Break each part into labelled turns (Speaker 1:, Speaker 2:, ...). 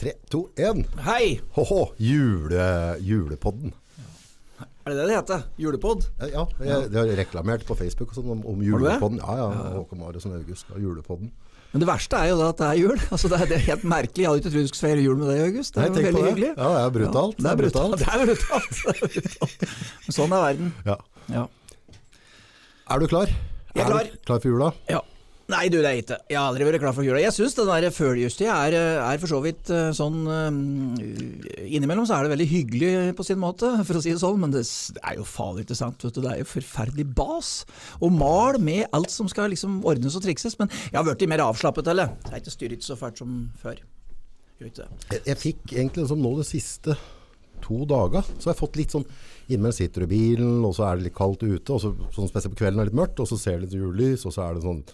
Speaker 1: Tre, to, én.
Speaker 2: Hei!
Speaker 1: Hå-hå, jule, julepodden.
Speaker 2: Er det det det heter? Julepod?
Speaker 1: Ja, jeg, de har reklamert på Facebook og sånn om, om julepodden. Ja, ja, Håkon Marius og August og julepodden.
Speaker 2: Men det verste er jo da at det er jul. Altså det, er, er helt merkelig. Jeg hadde ikke trodd du skulle feire jul med deg, August. Det er
Speaker 1: Nei,
Speaker 2: veldig hyggelig.
Speaker 1: Ja, det er brutalt.
Speaker 2: Ja, det er brutalt. Det er brutalt. Det er brutalt. Men sånn er verden.
Speaker 1: Ja.
Speaker 2: Ja.
Speaker 1: Er du klar?
Speaker 2: Jeg er klar.
Speaker 1: du klar for jula?
Speaker 2: ja. Nei, du, det er ikke. Jeg har aldri vært klar for jula. Jeg syns den der føljestida er, er for så vidt eh, sånn eh, Innimellom så er det veldig hyggelig på sin måte, for å si det sånn, men det, er jo farlig ikke sant. Vet du. Det er jo forferdelig bas. Og mal med alt som skal liksom ordnes og trikses. Men jeg har blitt mer avslappet, eller? Jeg er ikke styrt så fælt som før. Det.
Speaker 1: Jeg, jeg fikk egentlig som nå de siste to dager, så har jeg fått litt sånn Innimellom sitter du i bilen, og så er det litt kaldt ute, og så, sånn spesielt på kvelden er det litt mørkt, og så ser du litt julelys, og så er det sånn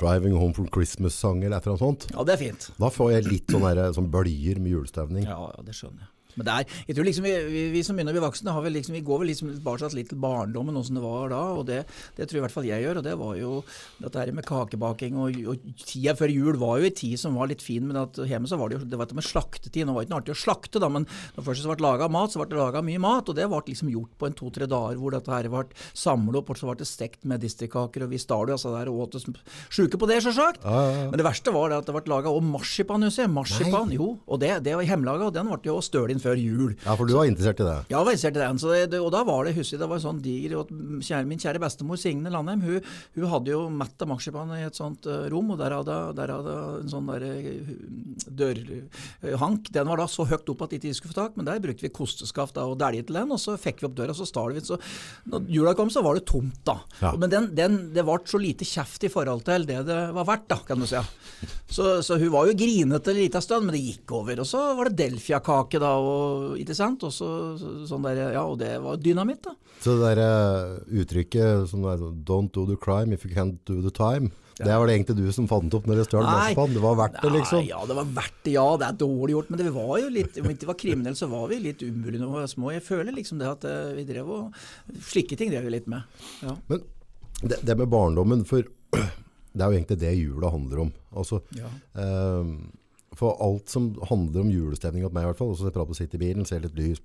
Speaker 1: Driving Home from Christmas-sang eller et eller annet sånt.
Speaker 2: Ja, det er fint.
Speaker 1: Da får jeg litt sånn der, sånn bølger med julestemning.
Speaker 2: Ja, ja, det skjønner jeg. Men det er, jeg tror liksom vi, vi, vi som begynner å bli voksne, har vel liksom, vi går vel liksom tilbake litt til barndommen, åssen det var da. og det, det tror i hvert fall jeg gjør. og Det var jo dette her med kakebaking. og, og Tida før jul var jo en tid som var litt fin, men at hjemme så var det jo det var dette med slaktetid. Nå var det ikke noe artig å slakte, da, men når først det ble laga mat, så ble det laga mye mat. Og det ble liksom gjort på en to-tre dager hvor dette her ble samlet opp, og så ble det stekt medisterkaker, og vi stal jo altså der og åt oss sjuke på det, selvsagt. Men det verste var det at det ble laga marsipan, husker jeg. Marsipan, jo. Og det, det var hjemmelaga, og den ble jo støl inn før jul.
Speaker 1: Ja, for du var interessert i det.
Speaker 2: Ja, jeg var interessert i den. Det, og da var det, husker jeg, det var sånn diger og kjære, Min kjære bestemor Signe Landheim, hun, hun hadde jo mett av marsipan i et sånt eh, rom, og der hadde hun en sånn der eh, dørhank. Den var da så høyt opp at de ikke skulle få tak, men der brukte vi kosteskaft da, og dælje til den, og så fikk vi opp døra, og så stal vi den. Så når jula kom, så var det tomt, da.
Speaker 1: Ja.
Speaker 2: Men den, den, det ble så lite kjeft i forhold til det det var verdt, da, kan du si. Så, så hun var jo grinete en liten stund, men det gikk over. Og så var det Delfia-kake, da, og, ikke sant? Og så, så, sånn der, ja, og det var dynamitt, da.
Speaker 1: Så det der eh, uttrykket som er sånn, Don't do the crime if you can't do the time. Det var det egentlig du som fant opp når det stjal marsipan. Det var verdt det, liksom.
Speaker 2: Nei, ja, det var verdt det, ja. Det er dårlig gjort. Men det var jo litt, om vi ikke var kriminelle, så var vi litt umulige når vi var små. Jeg føler liksom det at eh, vi drev og Slike ting drev vi litt med. Ja.
Speaker 1: Men det, det med barndommen, for det er jo egentlig det jula handler om. Altså,
Speaker 2: Ja.
Speaker 1: ehm, for alt som handler om julestemning hos meg i hvert fall, også jeg prater på å sitte i bilen, ser litt lys,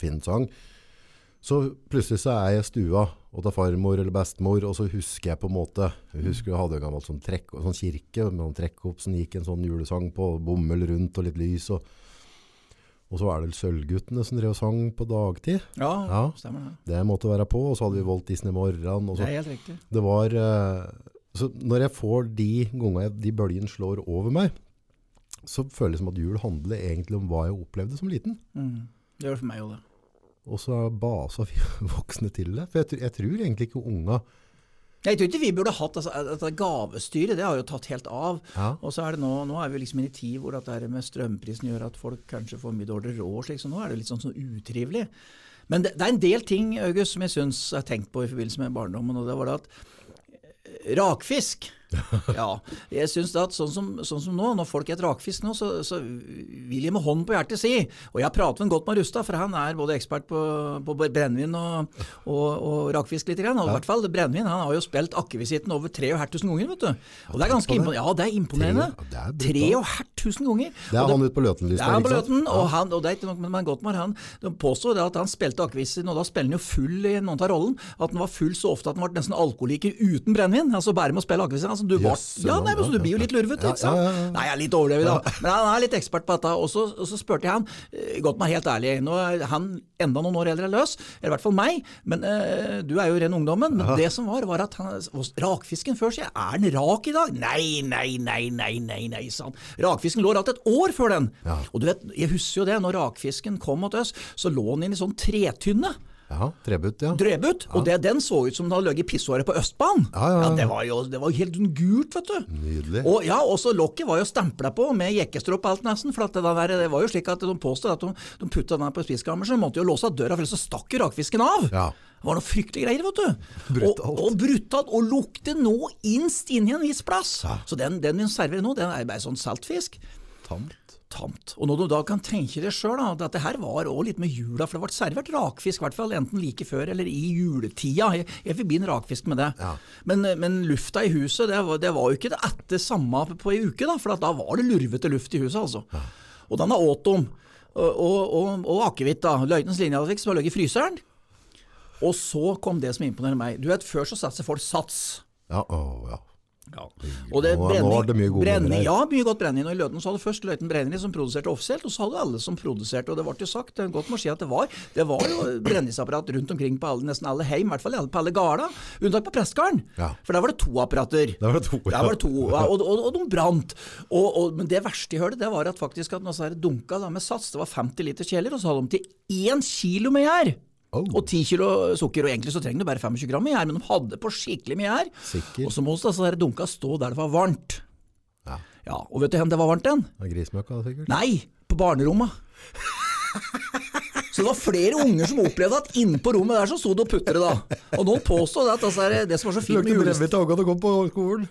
Speaker 1: fin sang, så plutselig så er jeg i stua og tar farmor eller bestemor, og så husker jeg på en måte, jeg husker jeg hadde en gammel sånn, trekk, sånn kirke, med som gikk en sånn julesang på, bommel rundt og litt lys, og, og så er det Sølvguttene som drev og sang på dagtid.
Speaker 2: ja,
Speaker 1: Ja.
Speaker 2: stemmer det.
Speaker 1: Det måtte være på, og så hadde vi Walt Disney morgen, og så
Speaker 2: Det er helt riktig.
Speaker 1: det var eh, Så når jeg får de gangene de bølgene slår over meg, så føles det som at jul handler egentlig om hva jeg opplevde som liten.
Speaker 2: Mm. Det gjør det for meg òg, det.
Speaker 1: Og så basa vi voksne til det. For jeg, tr- jeg tror egentlig ikke unga
Speaker 2: Jeg tror ikke vi burde hatt altså, dette gavestyret, det har jo tatt helt av.
Speaker 1: Ja.
Speaker 2: Og så er det nå, nå er vi liksom i en tid hvor dette med strømprisen gjør at folk kanskje får mye dårligere råd, slik, så nå er det litt sånn, sånn utrivelig. Men det, det er en del ting August, som jeg syns har tenkt på i forbindelse med barndommen, og det var det at eh, rakfisk ja, jeg synes det at sånn som, sånn som nå, når folk heter rakfisk nå, så, så vil jeg med hånden på hjertet si, og jeg prater med godt med Rustad, for han er både ekspert på, på brennevin og, og, og rakfisk litt, grann, og i hvert fall brennevin, han har jo spilt akkevisitten over 3500 ganger, vet du. Og det er ganske imponerende. Ja, det er imponerende.
Speaker 1: Tre- ja, det er
Speaker 2: 3500 ganger.
Speaker 1: Det er han ute på
Speaker 2: på
Speaker 1: ikke sant?
Speaker 2: Løten, og, han, og det er ikke nok med Gottmar, han de påstår det at han spilte akevisen, og da spiller han jo full i noen av rollen, at han var full så ofte at han ble nesten alkoholiker uten brennevin, altså bare med å spille akevisen. Altså, du, var,
Speaker 1: yes,
Speaker 2: ja, nei, men så du blir jo litt lurvete, ikke sant? Nei, jeg er litt overdrevet da, men han er litt ekspert på dette, og så, og så spurte jeg han, godt meg helt ærlig, nå er han enda noen år eldre enn løs, eller i hvert fall meg, men eh, du er jo ren ungdommen, men det som var, var at han, rakfisken før, sier jeg, er den rak i dag? Nei, nei, nei, nei, nei, nei, sa han. Rakfisken lå alt et år før den. Og du vet, jeg husker jo det, når rakfisken kom mot oss, så lå den inn i sånn tretynne.
Speaker 1: Ja, Trebutt, ja.
Speaker 2: Drebutt, og det, den så ut som den hadde ligget i pissåret på Østbanen.
Speaker 1: Ja, ja, ja.
Speaker 2: det, var jo, det var helt gult, vet du.
Speaker 1: Nydelig.
Speaker 2: Og ja, også lokket var jo stempla på med jekkestropp og alt nesten. For at det, der, det var jo slik at de påstod at de, de putta den på spiskammerset, så de måtte jo låse døra, for ellers så stakk jo rakfisken av.
Speaker 1: Ja.
Speaker 2: Det var noe fryktelige greier, vet du.
Speaker 1: Brutalt.
Speaker 2: Og, og brutalt, og lukter nå inn inni en viss plass. Så den, den vi serverer nå, den er bare sånn saltfisk.
Speaker 1: Tamt.
Speaker 2: Tamt. Og når du da kan tenke deg sjøl at dette her var òg litt med jula, for det ble servert rakfisk, i hvert fall enten like før eller i juletida. Jeg, jeg forbinder rakfisk med det.
Speaker 1: Ja.
Speaker 2: Men, men lufta i huset, det var, det var jo ikke det etter samme på ei uke, da, for at da var det lurvete luft i huset, altså. Og denne åt om. Og, og, og, akevitt, da. Løytnants linjeavik som har ligget i fryseren. Og så kom det som imponerer meg. Du vet, Før så satte folk sats.
Speaker 1: Ja, oh, ja.
Speaker 2: Og det
Speaker 1: Nå- nå var det mye
Speaker 2: brenning. Ja, mye godt brennevin. I Løten så hadde først Løiten Brennevin som produserte offisielt, og så hadde alle som produserte. Og det ble jo sagt, det er godt må si at det var Det var jo brennevinsapparat rundt omkring på alle, nesten alle heim, i hvert fall på alle gårda. Unntatt på prestegarden.
Speaker 1: Ja.
Speaker 2: For der var det to apparater.
Speaker 1: Der var det to, ja.
Speaker 2: Var det to, ja, og, og, og de brant. Og, og, men det verste jeg hørte, det var at faktisk at når så dunka da med sats, det var 50 liter kjeler, og så hadde de til én kilo med gjær.
Speaker 1: Oh.
Speaker 2: Og 10 kilo sukker, og egentlig så trenger du bare 25 gram i gjær, men de hadde på skikkelig mye gjær. Og så måtte altså dunka stå der det var varmt.
Speaker 1: Ja.
Speaker 2: Ja, Og vet du hvor det var varmt
Speaker 1: er Grismøkka, sikkert.
Speaker 2: Nei, på barnerommet. Så det var flere unger som opplevde at inne på rommet der så sto det og putret, da. Og noen påstod at altså, det som var så fint med
Speaker 1: Lukter
Speaker 2: julestemning
Speaker 1: brennevin til ungene å kom på skolen.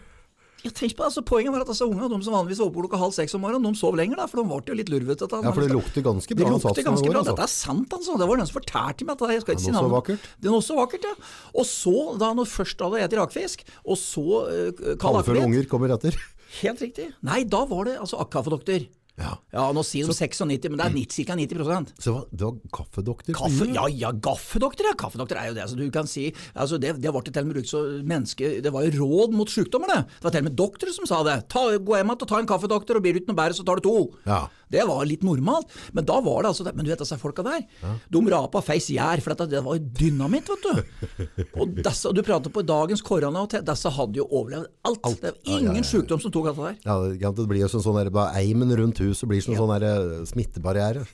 Speaker 2: Ja, tenk på det, altså, Poenget var at disse ungene, de som vanligvis var oppe klokka halv seks om morgenen, de sov lenger, da, for de ble jo litt lurvete.
Speaker 1: Ja, for det lukter ganske
Speaker 2: Det
Speaker 1: bra.
Speaker 2: lukter
Speaker 1: satsen
Speaker 2: ganske bra.
Speaker 1: altså.
Speaker 2: Dette er sant, altså. Det var noen som fortalte meg dette. Jeg skal ikke si navnet.
Speaker 1: vakkert.
Speaker 2: Det er noe så vakkert, ja. Og så, da når først jeg spist rakfisk, og så uh, kald
Speaker 1: unger kommer etter.
Speaker 2: Helt riktig. Nei, da var det altså kaffedoktor.
Speaker 1: Ja.
Speaker 2: Ja, nå sier de 96, men det er ca. 90%
Speaker 1: Så det var, kaffedoktor?
Speaker 2: Kaffe, ja, ja, gaffedoktor, ja. Kaffedoktor er jo det. Altså, du kan si, altså, det, det var til og med brukt så menneske, Det var jo råd mot sykdommer, det. Det var til og med doktorer som sa det. Ta, gå hjem igjen og ta en kaffedoktor, og blir det ikke noe bedre, så tar du to.
Speaker 1: Ja.
Speaker 2: Det var litt normalt. Men da var det altså. Men du vet disse folka der, de rapa feis gjær, for dette, det var jo dynamitt, vet du. Og disse, du prater på dagens korona, og disse hadde jo overlevd alt. Det var
Speaker 1: Ja, ja,
Speaker 2: ingen
Speaker 1: ja, ja.
Speaker 2: sykdom som tok dette der.
Speaker 1: Ja, det, blir jo sånn, sånn der, bare eimen rundt huset blir som en sånn der, eh, smittebarriere.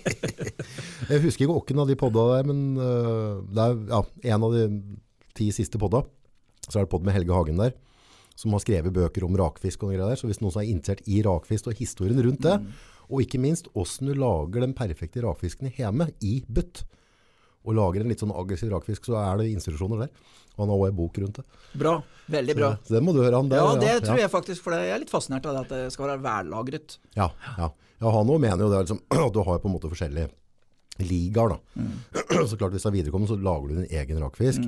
Speaker 1: jeg husker ikke åkken av de podda der, men uh, det er ja, en av de ti siste podda. Så er det podd med Helge Hagen der, som har skrevet bøker om rakfisk og greier der. Så hvis noen som er interessert i rakfisk og historien rundt det, og ikke minst hvordan du lager den perfekte rakfisken hjemme i butt, og lager en litt sånn aggressiv rakfisk, så er det institusjoner der. Og han har også en bok rundt det.
Speaker 2: Bra. Veldig bra.
Speaker 1: Så det må du høre han der.
Speaker 2: Ja, det
Speaker 1: ja.
Speaker 2: tror jeg faktisk, for jeg er litt fascinert av det at det skal være vællagret.
Speaker 1: Ja, ja. ja han òg mener jo det, liksom, at du har på en måte forskjellige ligaer. Da. Så klart hvis det er viderekommende, så lager du din egen rakfisk.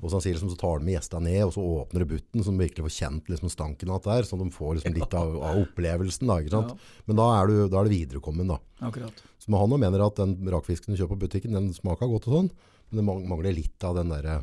Speaker 1: og så, han sier liksom, så tar du med gjestene ned, og så åpner du butten, så de virkelig får kjent liksom, stanken av det der. så de får liksom, litt av, av opplevelsen. Da, ikke sant? Men da er, du, da er det viderekommen. Da.
Speaker 2: Akkurat.
Speaker 1: Så men han mener at den rakfisken du kjøper på butikken, den smaker godt og sånn, men det mangler litt av den derre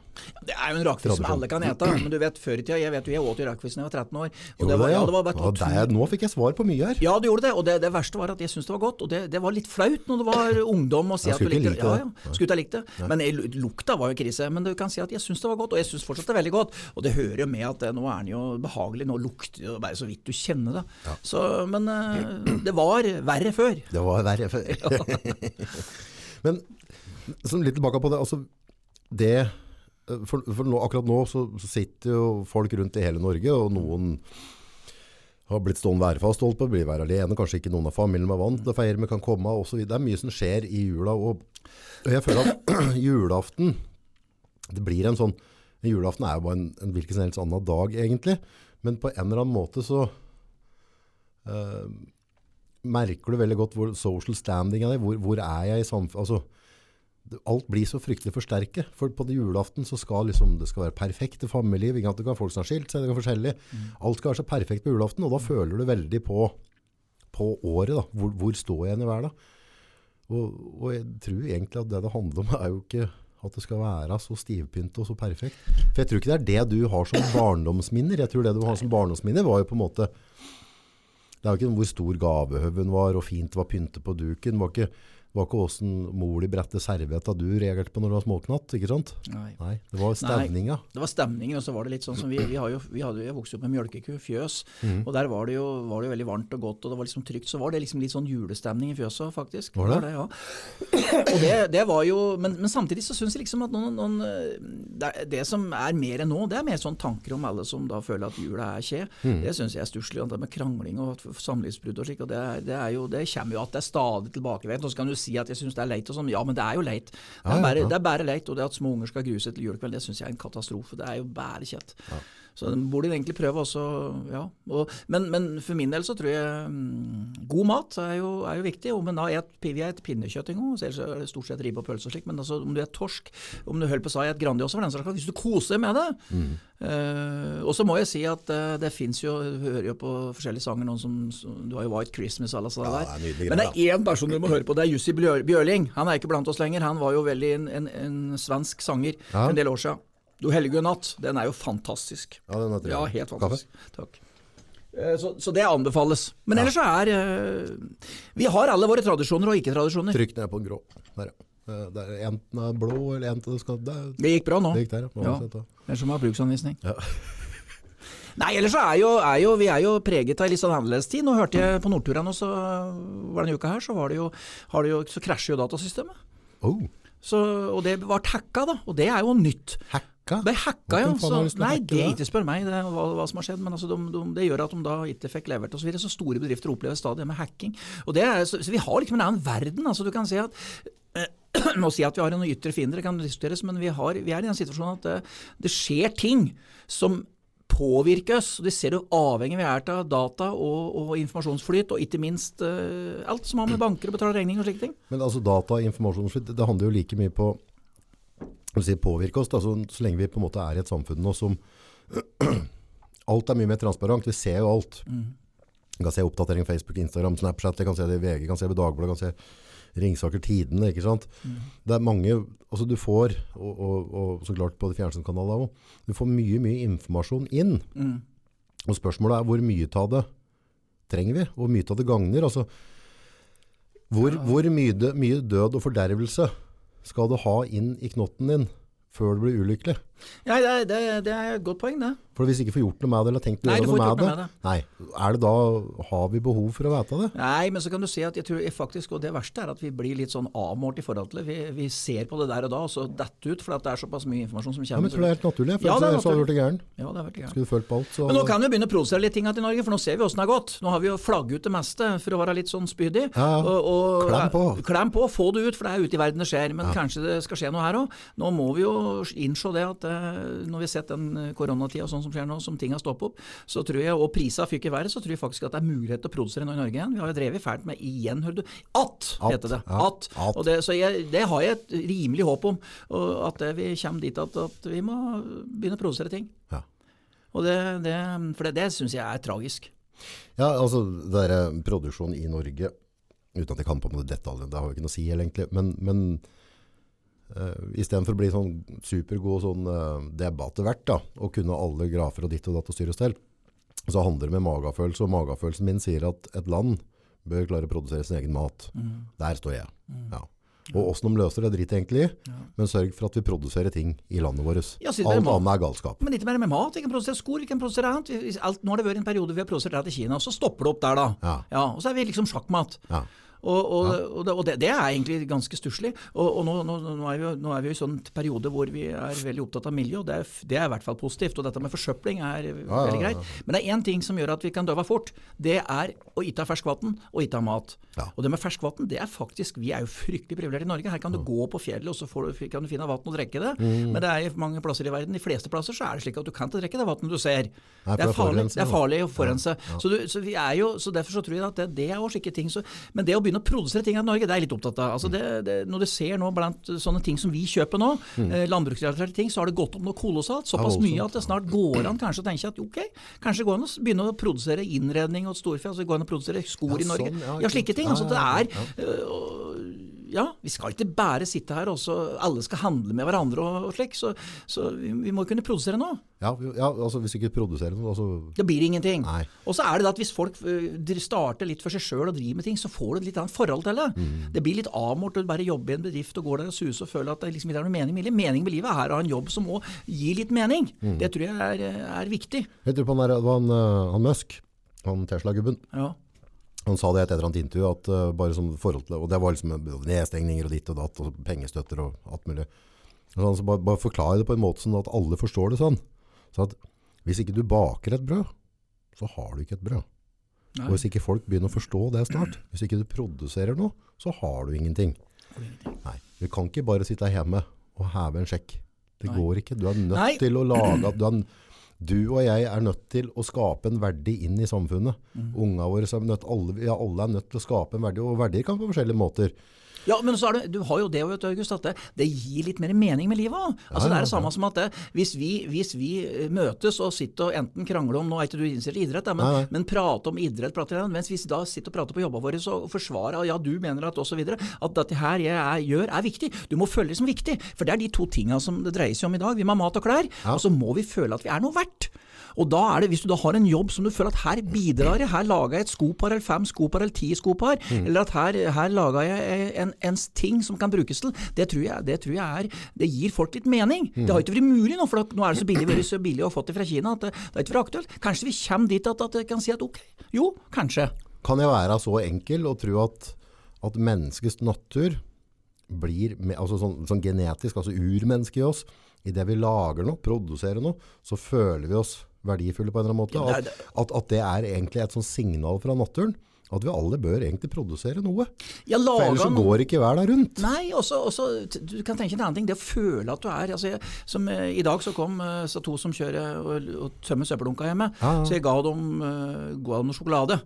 Speaker 2: Det er jo en rakfisk som alle kan ete, men du vet før i tida, jeg vet jo, jeg åt jo rakfisk da jeg var 13 år. Og det var, ja, det var bare
Speaker 1: Ja, der, nå fikk jeg svar på mye her.
Speaker 2: Ja, du gjorde det, og det, det verste var at jeg syntes det var godt. Og det, det var litt flaut når du var ungdom å si at du likte det. Ja,
Speaker 1: det.
Speaker 2: ja, skulle ikke likt det. Men jeg, lukta var jo krise. Men du kan si at jeg syns det var godt, og jeg syns fortsatt det er veldig godt. Og det hører jo med at eh, nå er den jo behagelig, nå lukter det bare så vidt du kjenner det. Så, men eh, det var verre før.
Speaker 1: Det var verre før. Men sånn litt tilbake på det, altså det for, for nå, akkurat nå så, så sitter jo folk rundt i hele Norge, og noen har blitt stående værfast, holdt på, blir være alene, kanskje ikke noen av familien er vant til å feire, men kan komme, videre. Det er mye som skjer i jula, og og jeg føler at julaften, det blir en sånn, en julaften er jo bare en, en hvilken som helst annen dag egentlig, men på en eller annen måte så eh, merker du veldig godt hvor social standing er, hvor, hvor er jeg i samfunnet, altså, alt blir så fryktelig forsterket, for på julaften så skal liksom, det skal være perfekte familieliv, ikke at det kan folk som har skilt seg, det kan forskjellig, alt skal være så perfekt på julaften, og da føler du veldig på, på året da, hvor, hvor står jeg i verden? Og, og jeg tror egentlig at det det handler om er jo ikke at det skal være så stivpynt og så perfekt. For jeg tror ikke det er det du har som barndomsminner. Jeg tror det du har som barndomsminner var jo på en måte det er jo ikke hvor stor gavehøven var, og fint var pyntet på duken. Var ikke, var ikke hvordan mor di bredte servietta du reagerte på når du var småknatt, ikke sant?
Speaker 2: Nei.
Speaker 1: Nei, det var stemninga.
Speaker 2: Det var stemningen, og så var det litt sånn som vi, vi har jo, vi hadde, jo vokst opp med mjølkeku, fjøs, og der var det, jo, var det jo veldig varmt og godt, og det var liksom trygt, så var det liksom litt sånn julestemning i fjøset, faktisk.
Speaker 1: Var det?
Speaker 2: ja. Og det, det var jo, men, men samtidig så synes jeg liksom at noen, noen det, det som er mer enn nå, det er mer sånn tanker om alle som da føler at jula er skje. Det synes jeg er stusslig, det med krangling og samlivsbrudd og slik, og det, det, er jo, det kommer jo at det er stadig tilbakevent, så kan du si at jeg synes det er leit og sånn, ja, men det er jo leit. Det er bare,
Speaker 1: ja.
Speaker 2: det er bare leit, og det at små unger skal grue seg til julekveld, det synes jeg er en katastrofe. Det er jo bare kjett. Så burde de egentlig prøve også, ja. Og, men, men, for min del så tror jeg mm, god mat er jo, er jo viktig. Om en da et, vi et pinnekjøtt en gang, ellers er det stort sett ribbe og pølse og slik, men altså, om du er torsk, om du holder på å si et Grandiosa for den saks hvis du koser med det. Mm. Uh, og så må jeg si at uh, det fins jo, du hører jo på forskjellige sanger, noen som, som Du har jo White Christmas og alle sånne ja, der. Det men det er én person du må høre på, det er Jussi Bjørling. Han er ikke blant oss lenger. Han var jo veldig en, en, en svensk sanger ja. en del år siden. Du hellige natt, den er jo fantastisk.
Speaker 1: Ja, den er
Speaker 2: ja helt fantastisk. Kaffe? Takk. Eh, så, så, det anbefales. Men ellers så er uh, Vi har alle våre tradisjoner og ikke-tradisjoner.
Speaker 1: Trykk ned på den grå. Der, ja. Eh, det er Enten er blå eller enten skal
Speaker 2: Det, det gikk bra nå.
Speaker 1: Det gikk der, ja.
Speaker 2: ja. Det er som å ha bruksanvisning. Ja. Nei, ellers så er jo, er jo, vi er jo preget av litt sånn annerledes tid. Nå hørte jeg på Nordturen også, var denne uka her, så, var det jo, det jo, så krasjer jo datasystemet.
Speaker 1: Oh.
Speaker 2: Så, og det var hacka, da. Og det er jo nytt.
Speaker 1: Hack?
Speaker 2: Hacka? Det hacka, ja. Så, nei, det er ikke spør meg det, hva, hva, som har skjedd. Men altså, de, de, det gjør at de da ikke fikk levert osv. Så, videre. så store bedrifter opplever stadig med hacking. Og det er, så, så, vi har liksom en annen verden. altså Du kan si at Nå si at vi har noen ytre fiender, kan diskuteres, men vi, har, vi er i den situasjonen at det, det skjer ting som påvirker oss. Det ser du avhengig vi er av data og, og, informasjonsflyt, og ikke minst uh, alt som har med banker og betale regninger og slike ting.
Speaker 1: Men altså data og informasjonsflyt, det handler jo like mye på si, påvirke oss. Da, så, så, lenge vi på en måte er i et samfunn nå som Alt er mye mer transparent. Vi ser jo alt. Mm. Jeg kan se oppdatering Facebook, Instagram, Snapchat, jeg kan se det i VG, jeg kan se det i Dagbladet, jeg kan se Ringsaker Tidene. ikke sant? Mm. Det er mange altså Du får, og, og, og så klart på de fjernsynskanalene òg, du får mye mye informasjon inn. Mm. Og Spørsmålet er hvor mye av det trenger vi? Hvor mye av det gagner? Altså, hvor, hvor mye, mye død og fordervelse skal du ha inn i knotten din før du blir ulykkelig?
Speaker 2: Ja, det, det, det er et godt poeng, det.
Speaker 1: For hvis du ikke får gjort noe med det, eller tenkt å gjøre noe, med, med det, Nei, er det da, har vi behov for å vite det?
Speaker 2: Nei, men så kan du si at jeg tror faktisk, og det verste er at vi blir litt sånn avmålt i forhold til det. Vi, vi ser på det der og da, og så detter ut, for det er såpass mye informasjon som kommer.
Speaker 1: Ja, men tror det er helt naturlig, for ja, det er naturlig. så hadde du blitt gæren.
Speaker 2: Ja, det er vært gæren.
Speaker 1: Skulle du følt på alt, så...
Speaker 2: Men nå kan vi begynne å produsere litt ting til Norge, for nå ser vi åssen det har gått. Nå har vi jo flagget ut det meste for å være litt sånn spydig.
Speaker 1: Ja,
Speaker 2: og, og,
Speaker 1: klem på.
Speaker 2: Klem på, få det ut, for det er ute i verden det skjer. Men kanskje det skal skje noe her òg. Nå må vi jo innse det at når vi har sett den koronatida sånn som skjer nå, som ting har stoppet opp, så tror jeg, og prisa fyker i været, så tror jeg faktisk at det er mulighet til å produsere noe i Norge igjen. Vi har jo drevet fælt med igjen, hører du. At, heter det. At. at. Og det, så jeg, det har jeg et rimelig håp om. At vi kommer dit at, at, vi må begynne å produsere ting.
Speaker 1: Ja.
Speaker 2: Og det, det, for det, det syns jeg er tragisk.
Speaker 1: Ja, altså det der, produksjon i Norge, uten at jeg kan på med detaljene, det har jo ikke noe å si egentlig. men, men Uh, eh, Istedenfor å bli sånn supergod sånn, uh, debattevert da, og kunne alle grafer og ditt og datt og styre og stell, så handler det med magefølelse. Og magefølelsen min sier at et land bør klare å produsere sin egen mat. Mm. Der står jeg. Mm. Ja. Og åssen de løser det, driter egentlig i, ja. men sørg for at vi produserer ting i landet vårt. Ja, alt annet er galskap.
Speaker 2: Men ikke bare med mat. Vi kan produsere skor, vi kan produsere annet. Alt, nå har det vært en periode vi har produsert det til Kina, og så stopper det opp der, da. Ja. og så er vi liksom sjakkmat. Og, og, ja. og, det, og det, det, er egentlig ganske stusslig. Og, nå, nå, nå, er vi, nå er vi i en sånn periode hvor vi er veldig opptatt av miljø, og det er, det er i hvert fall positivt. Og dette med forsøpling er ja, veldig greit. Men det er én ting som gjør at vi kan døve fort. Det er å ikke ha ferskvann og ikke ha mat. Og det med ferskvann, det er faktisk Vi er jo fryktelig privilegerte i Norge. Her kan du gå på fjellet, og så du, kan du finne vann og drikke det. Mm. Men det er i mange plasser i verden, de fleste plasser, så er det slik at du kan ikke drikke det vannet du ser.
Speaker 1: Nei,
Speaker 2: det, er farlig, det er farlig å forurense. Så, så, så, derfor så tror jeg at det, det er også slike ting. Så, men det å begynne å produsere ting av Norge, det er jeg litt opptatt av. Altså det, det, når du ser nå blant sånne ting som vi kjøper nå, mm. eh, landbruksrelaterte ting, så har det gått opp noe kolossalt. Såpass mye at det snart går an kanskje å tenke at ok, kanskje går an å begynne å produsere innredning og storfe. altså går an å produsere skor ja, i Norge. Sånn, ja, ja, slike ting. altså det er... Øh, ja, vi skal ikke bare sitte her og så alle skal handle med hverandre og, og slik. Så, så vi, vi, må kunne produsere noe.
Speaker 1: Ja, ja, altså hvis vi ikke produserer noe altså...
Speaker 2: Det blir ingenting. Nei. Og så er det det at hvis folk uh, starter litt for seg sjøl og driver med ting, så får du et litt annet forhold til det. Mm. Det blir litt avmålt å bare jobbe i en bedrift og går der og suser og føler at det liksom ikke er noe mening med livet. Meningen med livet er å ha en jobb som òg gir litt mening. Mm. Det tror jeg er, er viktig.
Speaker 1: Jeg tror på han, der, han, eh, han Musk, han Tesla-gubben.
Speaker 2: Ja.
Speaker 1: Han sa det i et eller annet intervju, at uh, bare som forhold til, og det var liksom nedstengninger og ditt og datt, og pengestøtter og alt mulig. Han så bare, bare forklare det på en måte sånn at alle forstår det sånn. Så at hvis ikke du baker et brød, så har du ikke et brød. Nei. Og hvis ikke folk begynner å forstå det snart, hvis ikke du produserer noe, så har du ingenting. Nei, Du kan ikke bare sitte hjemme og heve en sjekk. Det Nei. går ikke. Du er nødt Nei. til å lage du er, Du og jeg er nødt til å skape en verdi inn i samfunnet.
Speaker 2: Mm.
Speaker 1: Unga våre er nødt, alle, ja, alle er nødt til å skape en verdi, og verdier kan på forskjellige måter.
Speaker 2: Ja, men så er det, du har jo det, vet du, August, at det, det gir litt mer mening med livet òg. Altså,
Speaker 1: Ja,
Speaker 2: det
Speaker 1: ja,
Speaker 2: er det samme som at det, hvis, vi, hvis vi eh, møtes og sitter og enten krangler om Nå er ikke du interessert i idrett, da, men,
Speaker 1: ja,
Speaker 2: men prater om idrett, prater, mens vi da sitter og prater på jobba våre og forsvarer ja, du mener at osv. At dette her jeg er, gjør, er viktig. Du må føle det som viktig. For det er de to tinga som det dreier seg om i dag. Vi må ha mat og klær, og så må vi føle at vi er noe verdt. Og da er det, Hvis du da har en jobb som du føler at her bidrar jeg, her lager jeg et skopar eller fem skopar eller ti skopar, eller at her, her lager jeg en, en ting som kan brukes til, det tror jeg, det tror jeg er, det gir folk litt mening. Det har ikke vært mulig nå, for nå er det så billig, vært så billig å få det fra Kina at det, det har ikke vært aktuelt. Kanskje vi kommer dit at, at jeg kan si at ok, jo, kanskje.
Speaker 1: Kan jeg være så enkel og tro at, at menneskets natur blir altså sånn, sånn genetisk, altså urmenneske i oss, i det vi lager noe, produserer noe, så føler vi oss verdifulle på en eller annen måte.
Speaker 2: Ja,
Speaker 1: At,
Speaker 2: det
Speaker 1: at, at det er egentlig et sånn signal fra naturen, at vi alle bør egentlig produsere noe.
Speaker 2: Jeg
Speaker 1: For ellers så går ikke verden rundt.
Speaker 2: Nei, også, også, du kan tenke en annen ting. Det å føle at du er altså jeg, som, eh, I dag så kom eh, så to som kjører og, og tømmer søppeldunka hjemme.
Speaker 1: Ja, ja.
Speaker 2: Så jeg ga dem, eh, ga dem noe sjokolade.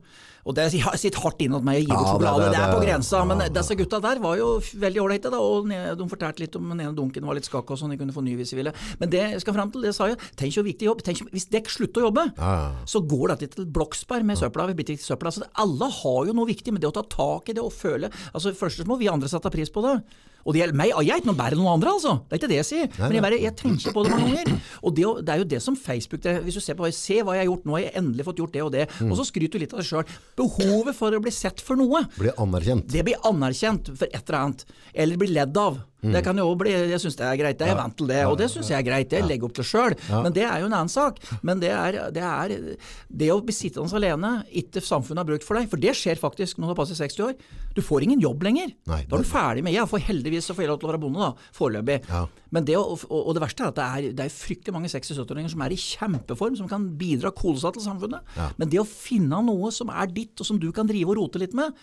Speaker 2: Og det sitter hardt inne hos meg å gi bort
Speaker 1: Ja,
Speaker 2: sjokolade. Det, er på grensa. Men disse gutta der var jo veldig ålreite. da, Og de fortalte litt om den ene dunken var litt skakk og sånn. De kunne få ny hvis de ville. Men det jeg skal fram til, det sa jeg. Tenk så viktig jobb. Tenk, hvis dere slutter å jobbe, så går dette til Bloksberg med søpla. Vi blir søpla. Så alle har jo noe viktig, men det å ta tak i det og føle altså Først må vi andre sette pris på det. Og det gjelder meg, jeg er ikke noe bedre enn noen andre, altså. Det er ikke det jeg sier. Men jeg, bare, jeg tenker på det mange ganger. Og det, det er jo det som Facebook det, Hvis du ser på Se hva jeg har gjort, nå har jeg endelig fått gjort det og det. Og så skryter du litt av deg sjøl. Behovet for å bli sett for noe.
Speaker 1: Blir anerkjent.
Speaker 2: Det blir anerkjent for et eller annet, eller blir ledd av. Det kan jo bli, Jeg syns det er greit, jeg er vant til det, og det syns jeg er greit. Det legger opp til sjøl. Men det er jo en annen sak. Men det er det, er, det å bli sittende alene, ikke samfunnet har brukt for deg, for det skjer faktisk når du har passet 60 år. Du får ingen jobb lenger.
Speaker 1: Nei,
Speaker 2: da er du ferdig med Jeg får heldigvis så får jeg lov til å være bonde, da, foreløpig.
Speaker 1: Ja.
Speaker 2: Men det, og, og det verste er at det er, det er fryktelig mange 60-70-åringer som er i kjempeform, som kan bidra kolossalt til samfunnet. Men det å finne noe som er ditt, og som du kan drive og rote litt med,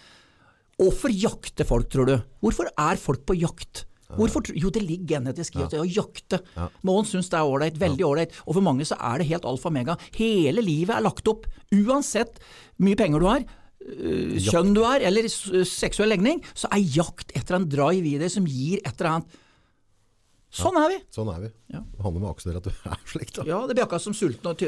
Speaker 2: Hvorfor jakter folk, tror du? Hvorfor er folk på jakt? Hvorfor, jo, det ligger genetisk i det å jakte. Noen syns det er ålreit, veldig ålreit, og for mange så er det helt alfa og mega. Hele livet er lagt opp, uansett mye penger du har, øh, kjønn du er, eller seksuell legning, så er jakt etter en drive i deg som gir et eller annet. Sånn er vi.
Speaker 1: Sånn er vi.
Speaker 2: Ja.
Speaker 1: Det handler med akkurat at du er slik da.
Speaker 2: Ja, det blir akkurat som sultne og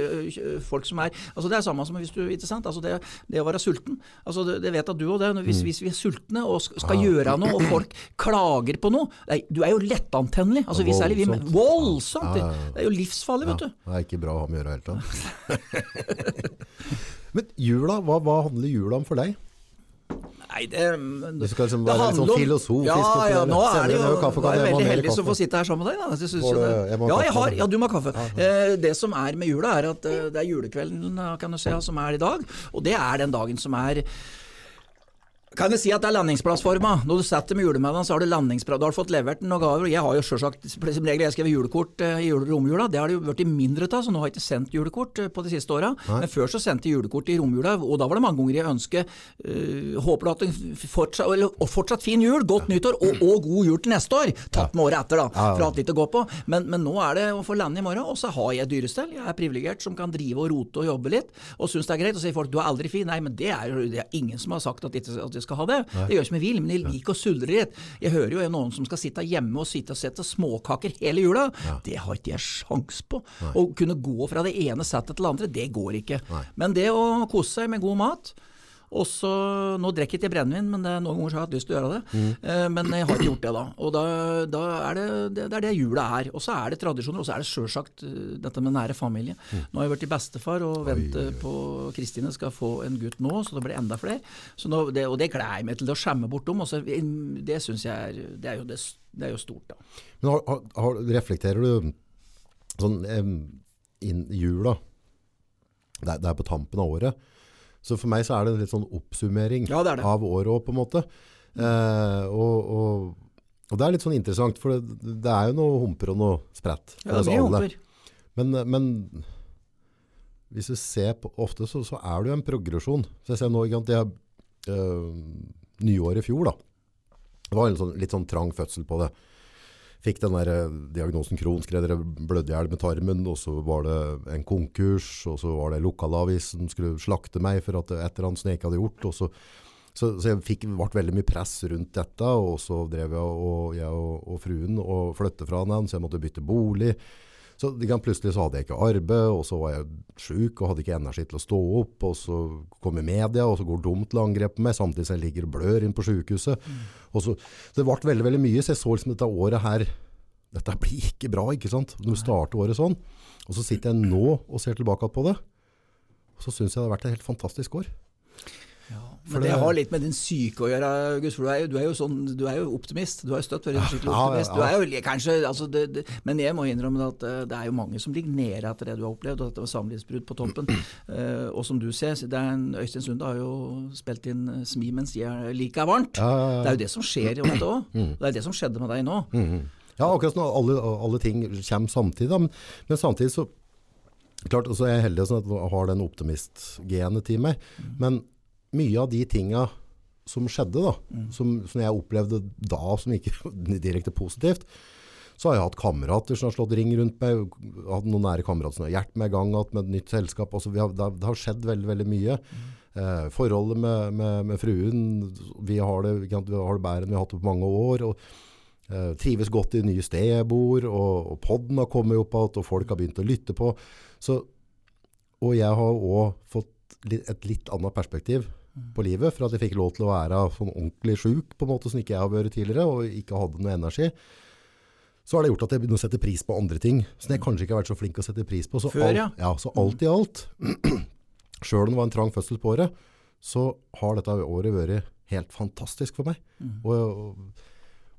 Speaker 2: folk som er altså Det er samme som hvis du ikke sant? Altså det, det å være sulten. Altså det, det vet at du det. Hvis, hvis vi er sultne og skal skal gjøre noe, og folk klager på noe nei, Du er jo lettantennelig. Altså, vi, særlig vi, voldsomt!
Speaker 1: Ja, ja, ja.
Speaker 2: Det er jo livsfarlig, vet du.
Speaker 1: Det er ikke bra å ha med å gjøre i det hele tatt. Men jula, hva, hva handler jula om for deg?
Speaker 2: Nei, det,
Speaker 1: Du skal liksom være litt sånn filosofisk
Speaker 2: Ja, ja, nå er det jo
Speaker 1: kaffe,
Speaker 2: nå er jeg veldig heldig som får sitte her sammen med deg. Da. Jeg det-
Speaker 1: jeg
Speaker 2: ja, jeg har, ja, du må ha kaffe. Eh, Det som er med jula, er at eh, det er julekvelden kan du se, som er i dag. Og det er den dagen som er kan jeg si at det er landingsplassforma? Når du setter med julemiddagen, så har du landingsplass. Du har fått levert noen gaver. Jeg har jo selvsagt, som regel jeg skrevet julekort eh, i jule- romjula. Det har det jo blitt mindre av, så nå har jeg ikke sendt julekort eh, på de siste åra. Men før så sendte jeg julekort i romjula, og da var det mange ganger jeg ønsket uh, Håper du at en fortsatt, eller, og fortsatt fin jul, godt nyttår og, og god jul til neste år. Tatt med året etter, da. For hatt litt å gå på. Men, men nå er det å få lande i morgen, og så har jeg dyrestell. Jeg er privilegert som kan drive og rote og jobbe litt, og syns det er greit. Og sier folk du er aldri fin. Nei, men det er jo det er ingen som har sagt at, at jeg skal ha det. Det gjør som jeg vil, men jeg liker å suldre litt. Jeg hører jo noen som skal sitte hjemme og sitte og sette småkaker hele jula. Det har ikke jeg sjans på. Å kunne gå fra det ene settet til det andre, det går ikke. Men det å kose seg med god mat og så, Nå drikker jeg ikke brennevin, men det, noen ganger har jeg hatt lyst til å gjøre det. Mm. men jeg har ikke gjort det, da. Og da, da er det, det, det er det jula er. Og så er det tradisjoner, og så er det sjølsagt eh, dette med nære familie. Nå har jeg vært i bestefar og venter på Kristine skal få en gutt nå, så det blir enda flere. Så nå, det, og det gleder jeg meg til. Det å skjemme bortom. Og så, det syns jeg er det er, jo det, det er jo stort, da.
Speaker 1: Men har, har, reflekterer du sånn inn jula? Det er, det er på tampen av året. Så for meg så er det en litt sånn oppsummering
Speaker 2: Ja, det det.
Speaker 1: av året òg, på en måte. Eh, og, og, og det er litt sånn interessant, for det, det er jo noe humper og noe sprett. Ja,
Speaker 2: Ja,
Speaker 1: er
Speaker 2: mye.
Speaker 1: Men, men hvis du ser på ofte, så, så er det jo en progresjon. Så jeg ser nå, ikke sant, jeg, øh, nyår i fjor da, det var en sånn, litt sånn trang fødsel på det. Fikk den der eh, diagnosen Crohns, skrev dere blødde med tarmen, og så var det en konkurs, og så var det lokalavis som skulle slakte meg for at et eller annet som jeg ikke hadde gjort. og så så, så jeg fikk, ble veldig mye press rundt dette, og så drev jeg og, jeg og, og fruen og flytte fra den, så jeg måtte bytte bolig. Så plutselig så hadde jeg ikke arbeid, og så var jeg syk og hadde ikke energi til å stå opp. Og så kommer media, og så går dumt til angrep på meg, samtidig som jeg ligger og blør inn på sykehuset. Mm. Så, så, det ble veldig veldig mye, så jeg så liksom dette året her Dette blir ikke bra, ikke sant? Når du starter året sånn. Og så sitter jeg nå og ser tilbake på det, og så syns jeg det har vært et helt fantastisk år.
Speaker 2: Men det, det, har litt med din syke å gjøre, August. For du er, jo, du er jo, sånn, du er jo optimist. Du har jo støtt vært en skikkelig optimist. Du er jo kanskje, altså det, det, men jeg må innrømme at eh, det er jo mange som ligger nede etter det du har opplevd, og at det var samlivsbrudd på toppen. Uh, og som du ser, er en, Øystein Sunde har jo spilt inn eh, 'Smi mens jeg like varmt'. Ja, ja, ja. Det er jo det som skjer i dette òg. Mm. Det er det som skjedde med deg nå. Mm.
Speaker 1: Ja, akkurat som alle, alle ting kommer samtidig. Da. Men, men samtidig så Klart, så er jeg heldig sånn at jeg har den optimistgenet i meg. Mm. Men mye av de tinga som skjedde, da, mm. som, som, jeg opplevde da som ikke direkte positivt, så har jeg hatt kamerater som har slått ring rundt meg. Hatt noen nære kamerater som har hjulpet meg i gang med et nytt selskap. Altså, har, det, det, har skjedd veldig veldig mye. Mm. Eh, forholdet med, med, med, fruen Vi har det, vi har det bedre enn vi har hatt det på mange år. og eh, Trives godt i nye steder jeg bor. Og, og podden har kommet opp igjen, og folk har begynt å lytte på. Så, og jeg har òg fått et litt annet perspektiv på livet. For at jeg fikk lov til å være sånn ordentlig sjuk, på en måte som ikke jeg har vært tidligere, og ikke hadde noe energi. Så har det gjort at jeg begynner å sette pris på andre ting som jeg kanskje ikke har vært så flink å sette pris på. Så,
Speaker 2: Før, ja.
Speaker 1: Alt, ja, så alt i alt, sjøl om det var en trang fødsel på året, så har dette året vært helt fantastisk for meg. Mm. Og,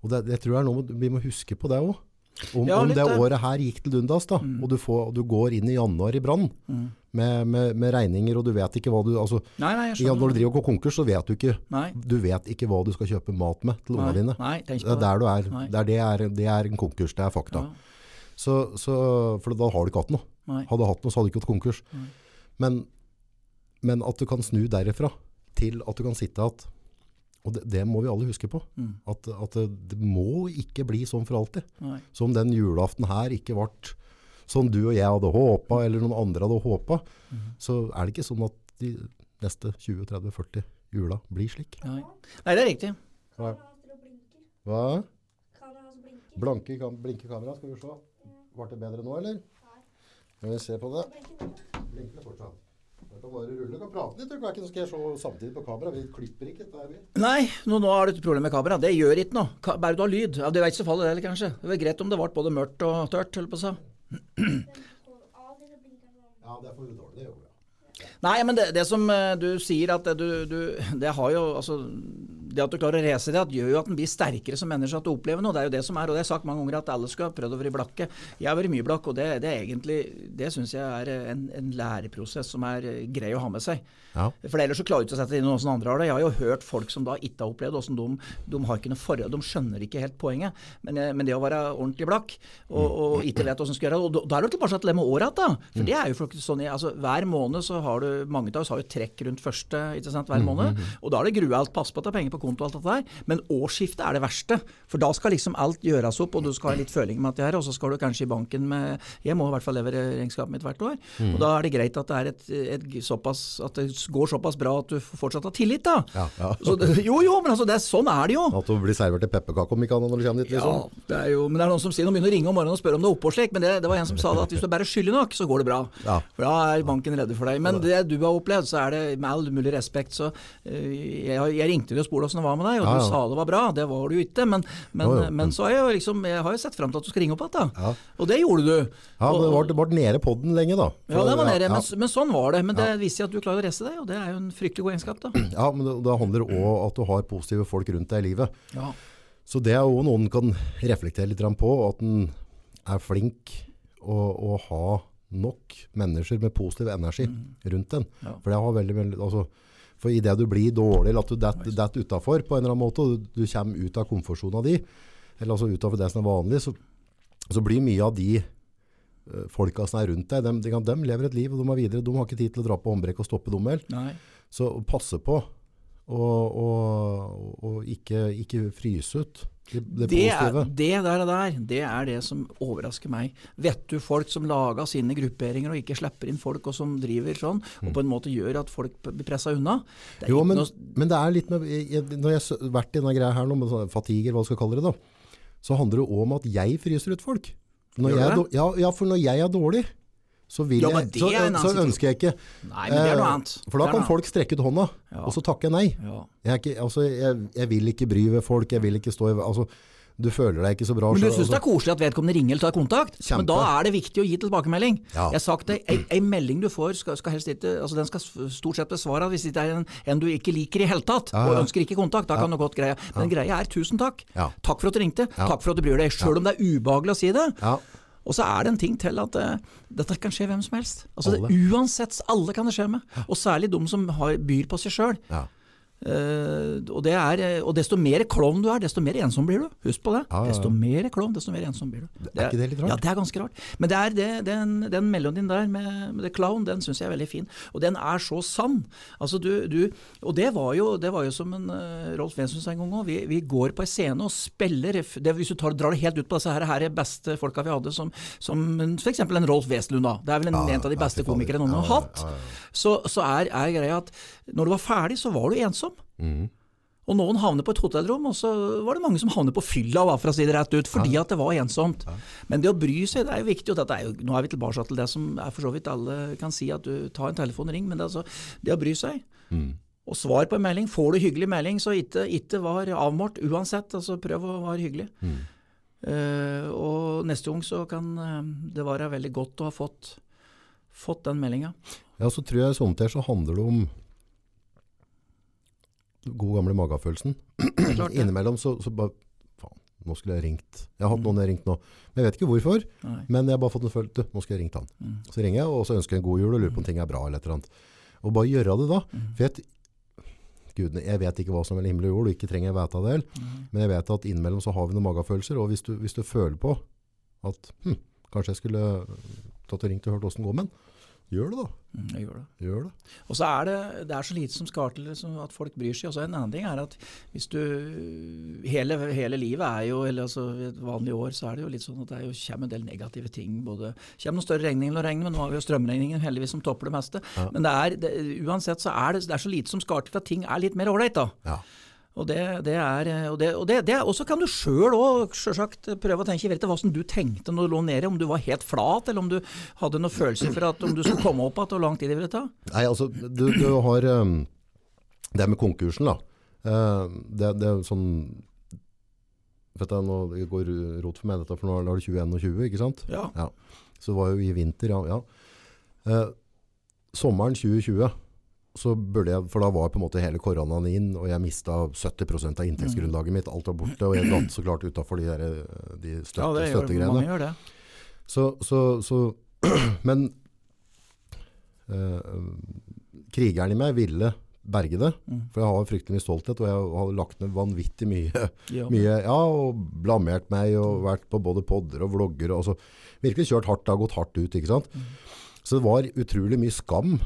Speaker 1: og, det, det, tror jeg er noe vi må huske på det òg. Om, ja, om det året her gikk til dundas, da, mm. og, du får, og, du går inn i januar i brann mm. Med, med, med, regninger, og du vet ikke hva du altså,
Speaker 2: nei, nei.
Speaker 1: Når du driver og går konkurs, så vet du ikke Du vet ikke hva du skal kjøpe mat med til ungene dine. det er der du er. Det er, det, er, det, er, en konkurs. Det er fakta. Ja. Så, så, for da har du ikke hatt noe. Hadde du hatt noe, så hadde du ikke hatt konkurs. Men, men at du kan snu derifra til at du kan sitte igjen og det, det, må vi alle huske på. Mm. At, at det, må ikke bli sånn for alltid. Nei. Som den julaften her ikke ble som du og jeg hadde håpa, eller noen andre hadde håpa. Mm. Så er det ikke sånn at de neste 20-30-40 jula blir slik.
Speaker 2: Nei, Nei det er riktig.
Speaker 1: Hva? Hva? Blanke kan, blinke kamera, skal vi se. Ble det bedre nå, eller? Skal vi se på det. Blinker fortsatt. Jeg kan bare rulle. og prate litt. Ikke så skal jeg se samtidig på kamera. Vi klipper ikke. vi.
Speaker 2: Nei, nå, nå har du et problem med kamera. Det gjør ikke noe. Bare du har lyd. Ja, det vet ikke så faller det eller kanskje. Det var greit om det ble både mørkt og tørt, holdt på å si.
Speaker 1: Ja, det er for dårlig. Det gjør.
Speaker 2: Nei, men det, det, som eh, du sier, at du, du Det har jo altså det at du klarer å rese det, gjør jo at en blir sterkere som menneske at du opplever noe. Det er jo det som er, og det har jeg sagt mange ganger, at alle skulle ha prøvd å være blakke. Jeg har vært mye blakk, og det, det er egentlig, det syns jeg er en, en, læreprosess som er grei å ha med seg. Ja. For ellers så klarer du ikke å sette det inn i åssen andre har det. Jeg har jo hørt folk som da ikke har opplevd åssen de, de har ikke noe forhold, de skjønner ikke helt poenget. Men, eh, men det å være ordentlig blakk, og, og ikke vet åssen skal gjøre det, og da er det tilbake til det med året da. For det er jo sånn, altså Hver måned så har du, mange av oss har jo trekk rundt første ikke sant, hver måned, og da er det gruelt. Pass på at det er penger på konto og alt dette der. Men årsskiftet er det verste. For da skal liksom alt gjøres opp, og du skal ha litt føling med at det her, og så skal du kanskje i banken med Jeg må i hvert fall levere regnskapet mitt hvert år. Mm. Og da er det greit at det, er et, et, såpass, at det går såpass bra at du fortsatt har tillit, da. Ja, ja. Det, jo, jo, men altså, det, sånn er det jo.
Speaker 1: At du blir servert en pepperkake om ikke annet når du kommer dit, liksom.
Speaker 2: Ja, det er jo, men det er noen som sier, nå begynner å ringe om morgenen og spørre om det er oppholdslek, men det, det, var en som sa det at hvis du er bare skyldig nok, så går det bra. Ja. For da er banken redde for deg. Men det du har opplevd, så er det med all mulig respekt, så uh, jeg, jeg, ringte og spurte åssen det var med deg, og du sa det var bra det var det jo ikke. Men, men, jo, jo. men så har jeg liksom, jeg har jo sett fram til at du skal ringe opp igjen. Ja. Og det gjorde du.
Speaker 1: Ja, men det ble nede på den lenge, da.
Speaker 2: For, ja, det var nede, men, men, sånn var det. Men det viser at du klarer å reise deg, og det er jo en fryktelig god egenskap. da.
Speaker 1: Ja, men det, det handler òg om at du har positive folk rundt deg i livet. Ja. Så det er òg noe en kan reflektere litt på, at en er flink å, å ha nok mennesker med positiv energi mm. rundt en. Ja. For det har veldig, veldig altså, for idet du blir dårlig, eller at du detter det utafor på en eller annen måte, og du, du kommer ut av komfortsona di, eller altså utafor det som er vanlig, så, så blir mye av de uh, folka som er rundt deg, de, de, de, lever et liv, og de er videre. De har ikke tid til å dra på håndbrekk og stoppe dem heller. Så passe på og, og, og ikke, ikke fryse ut det, det,
Speaker 2: Det, er, det der, der, det er det som overrasker meg. Vet du folk som lager sine grupperinger og ikke slipper inn folk, og som driver sånn, og på en måte gjør at folk blir pressa unna?
Speaker 1: Jo, men,
Speaker 2: noe-
Speaker 1: men det er litt med jeg, Når jeg har vært i denne greia her nå, med sånn fatigue, hva du skal kalle det, da, så handler det òg om at jeg fryser ut folk. Når jeg, ja, for når jeg er dårlig, så, vil
Speaker 2: Ja,
Speaker 1: jeg, så, så ønsker jeg ikke
Speaker 2: Nei, men det er noe
Speaker 1: eh,
Speaker 2: annet.
Speaker 1: For da kan folk strekke ut hånda,
Speaker 2: Ja.
Speaker 1: og så takker jeg nei.
Speaker 2: Ja.
Speaker 1: Jeg, ikke, altså, jeg, jeg vil ikke bry ved folk, jeg vil ikke stå i altså, Du føler deg ikke så bra.
Speaker 2: Men du syns det er
Speaker 1: altså,
Speaker 2: koselig at vedkommende ringer eller tar kontakt?
Speaker 1: Kjempe.
Speaker 2: Men da er det viktig å gi tilbakemelding.
Speaker 1: Ja.
Speaker 2: Jeg har sagt det, ei, ei melding du får, skal, skal helst ikke altså Den skal stort sett besvare hvis det er en, en du ikke liker i hele tatt,
Speaker 1: Ja, ja.
Speaker 2: og ønsker ikke kontakt. Da kan du godt greie. Men greia er tusen takk.
Speaker 1: Ja.
Speaker 2: Takk for at du ringte.
Speaker 1: Ja.
Speaker 2: Takk for at du bryr deg. Sjøl om det er ubehagelig å si det. Og så er det en ting til at uh, dette kan skje hvem som helst. Altså det, Uansett, alle kan det skje med. Og særlig de som har, byr på seg sjøl.
Speaker 1: ja.
Speaker 2: Eh, og, det er, eh, og desto mer klovn du er, desto mer ensom blir du. Husk på det.
Speaker 1: Ah, ja.
Speaker 2: Desto mer klovn, desto mer ensom blir du.
Speaker 1: Er ikke det litt rart?
Speaker 2: Ja, det er ganske rart. Men det er det, den, den melodien der med, med det klovn, den syns jeg er veldig fin. Og den er så sann. Altså du, du, og det var jo, det var jo som en uh, Rolf Wensen sa en gang òg. Vi, vi går på en scene og spiller det, Hvis du tar, drar det helt ut på disse her, her er beste folka vi hadde, som, som f.eks. en Rolf Wesenlund. da. Det er vel en,
Speaker 1: Ja,
Speaker 2: en av de beste komikere noen har hatt. Så, så er, er greia at når du var ferdig, så var du ensom.
Speaker 1: Mhm.
Speaker 2: Og noen havner på et hotellrom, og så var det mange som havner på fylla, for å si det rett ut, fordi at det var ensomt. Men det å bry seg, det er jo viktig. og er jo, Nå er vi tilbake til det som er for så vidt alle kan si, at du tar en telefon og ring. Men det, altså, det å bry seg.
Speaker 1: Mm.
Speaker 2: Og svar på en melding. Får du hyggelig melding, så ikke, ikke var avmålt uansett. altså Prøv å være hyggelig.
Speaker 1: Mm.
Speaker 2: Uh, og neste gang så kan eh, det være veldig godt å ha fått, fått den meldinga.
Speaker 1: Ja, så tror jeg somtider så handler det om god gamle magefølelsen. Innimellom så, så bare Faen, nå skulle jeg ringt. Jeg har hatt noen jeg har ringt nå. Men jeg vet ikke hvorfor.
Speaker 2: Nei.
Speaker 1: Men jeg har bare fått en følelse Nå skal jeg ringt han.
Speaker 2: Mm.
Speaker 1: Så ringer jeg, og så ønsker jeg en god jul og lurer på om ting er bra eller et eller annet. Og bare gjøre det da.
Speaker 2: Mm.
Speaker 1: For jeg, Gudene, jeg vet ikke hva som er himmel og jord, og ikke trenger jeg vite det.
Speaker 2: Mm.
Speaker 1: Men jeg vet at innimellom så har vi noen magefølelser, og hvis du, hvis du føler på at hm, kanskje jeg skulle tatt og ringt og hørt hvordan det går med den, gjør det da.
Speaker 2: Mm, jeg gjør det.
Speaker 1: Gjør det.
Speaker 2: Og så er det, det er så lite som skal til at folk bryr seg. Og så en annen ting er at hvis du Hele, hele livet er jo, eller altså et vanlig år, så er det jo litt sånn at det er jo, kommer en del negative ting. både, kommer noen større regninger enn å regne, men nå har vi jo strømregningen heldigvis som topper det meste.
Speaker 1: Ja.
Speaker 2: Men det er, det, uansett så er det, det er så lite som skal til at ting er litt mer ålreit. da.
Speaker 1: Ja.
Speaker 2: Og det, det er, og det, og det, det også kan du sjøl òg prøve å tenke vet du, hva som du tenkte når du lå nede, om du var helt flat, eller om du hadde noen følelser for at om du skulle komme opp igjen, hvor lang tid det ville ta.
Speaker 1: Nei, altså, du, du har um, det med konkursen da. Uh, det, det er sånn, vet du, nå går rot for meg dette, for nå er det 21 og 20, ikke sant?
Speaker 2: Ja.
Speaker 1: Ja. Så det var jo i vinter, ja. ja. Uh, sommeren 2020, så burde jeg, for da var på en måte hele koronaen inn, og jeg mistet 70% av inntektsgrunnlaget mitt, alt var borte, og jeg datt så klart utenfor de, der, de støtte,
Speaker 2: Ja, det
Speaker 1: støttegreiene.
Speaker 2: mange gjør det.
Speaker 1: Så, så, så Men øh, krigeren i meg ville berge det.
Speaker 2: Mm.
Speaker 1: For jeg har fryktelig mye stolthet, og jeg har lagt ned vanvittig mye.
Speaker 2: Ja.
Speaker 1: mye ja, og blamert meg, og vært på både podder og vlogger. Og så virkelig kjørt hardt, det har gått hardt ut, ikke sant? Så det var utrolig mye skam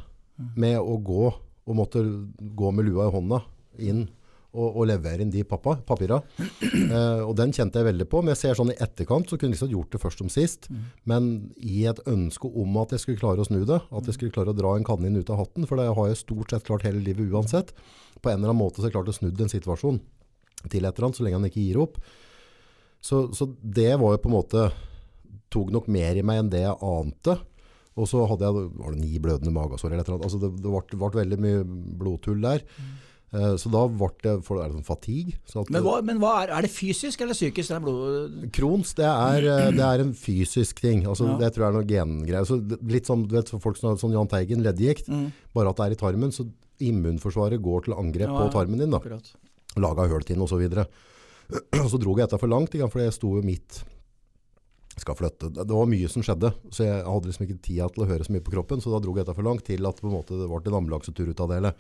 Speaker 1: med å gå, og måtte gå med lua i hånda inn og, og levere inn de pappa, papira. Eh, og den kjente jeg veldig på, men jeg ser sånn i etterkant, så kunne jeg liksom gjort det først som sist. Men i et ønske om at jeg skulle klare å snu det, at jeg skulle klare å dra en kanin ut av hatten, for det har jeg stort sett klart hele livet uansett. På en eller annen måte så har jeg klart å snu en situasjon til et eller annet, så lenge han ikke gir opp. Så, så det var jo på en måte, Tok nok mer i meg enn det jeg ante. Og så hadde jeg var det ni blødende magesår. Altså det, det ble, ble veldig mye blodtull der. Eh, så da ble det, for er det sånn fatigue? Så
Speaker 2: Men, hva, men hva er, er det fysisk eller psykisk? Det.
Speaker 1: Crohns, det er, eh, det er en fysisk ting. Altså,
Speaker 2: Ja.
Speaker 1: Det tror jeg er noe gengreier. Så litt som du vet, folk som har sånn Jahn Teigen, leddgikt,
Speaker 2: Mm.
Speaker 1: bare at det er i tarmen, så immunforsvaret går til angrep
Speaker 2: Ja,
Speaker 1: på tarmen din da.
Speaker 2: Akkurat.
Speaker 1: Laga høl til den og så videre. Så drog jeg dette for langt, for jeg sto jo midt skal flytte. Det det var mye som skjedde, så jeg hadde liksom ikke tid til å høre så mye på kroppen, så da dro jeg etter for langt til at en måte det ble en ambulansetur ut av det hele.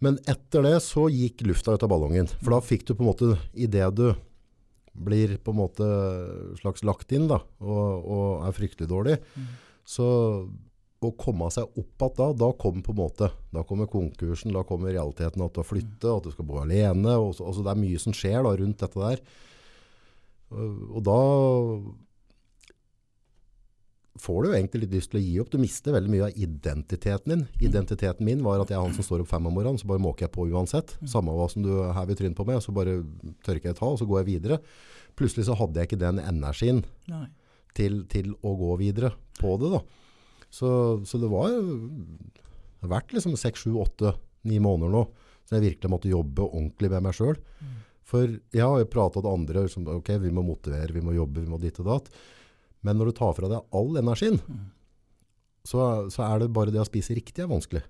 Speaker 1: Men etter det så gikk lufta ut av ballongen, for da fikk du på en måte, i det du blir på en måte slags lagt inn da, og, og er fryktelig dårlig, så å komme seg opp at da, da kommer på en måte, da kommer konkursen, da kommer realiteten at du har flyttet, at du skal bo alene, og så, altså det er mye som skjer da rundt dette der. Og, da får du jo egentlig litt lyst til å gi opp. Du mister veldig mye av identiteten din. Identiteten min var at jeg er han som står opp fem om morgenen, så bare måker jeg på uansett. Samme hva som du hever trynet på meg, så bare tørker jeg et hav, og så går jeg videre. Plutselig så hadde jeg ikke den energien til, til å gå videre på det da. Så, så det var det har vært liksom 6, 7, 8, 9 måneder nå, så jeg virkelig måtte jobbe ordentlig med meg selv. For jeg har jo pratet til andre, som, ok, vi må motivere, vi må jobbe, vi må ditt og datt. Men når du tar fra deg all energien, så, så er det bare det å spise riktig er vanskelig.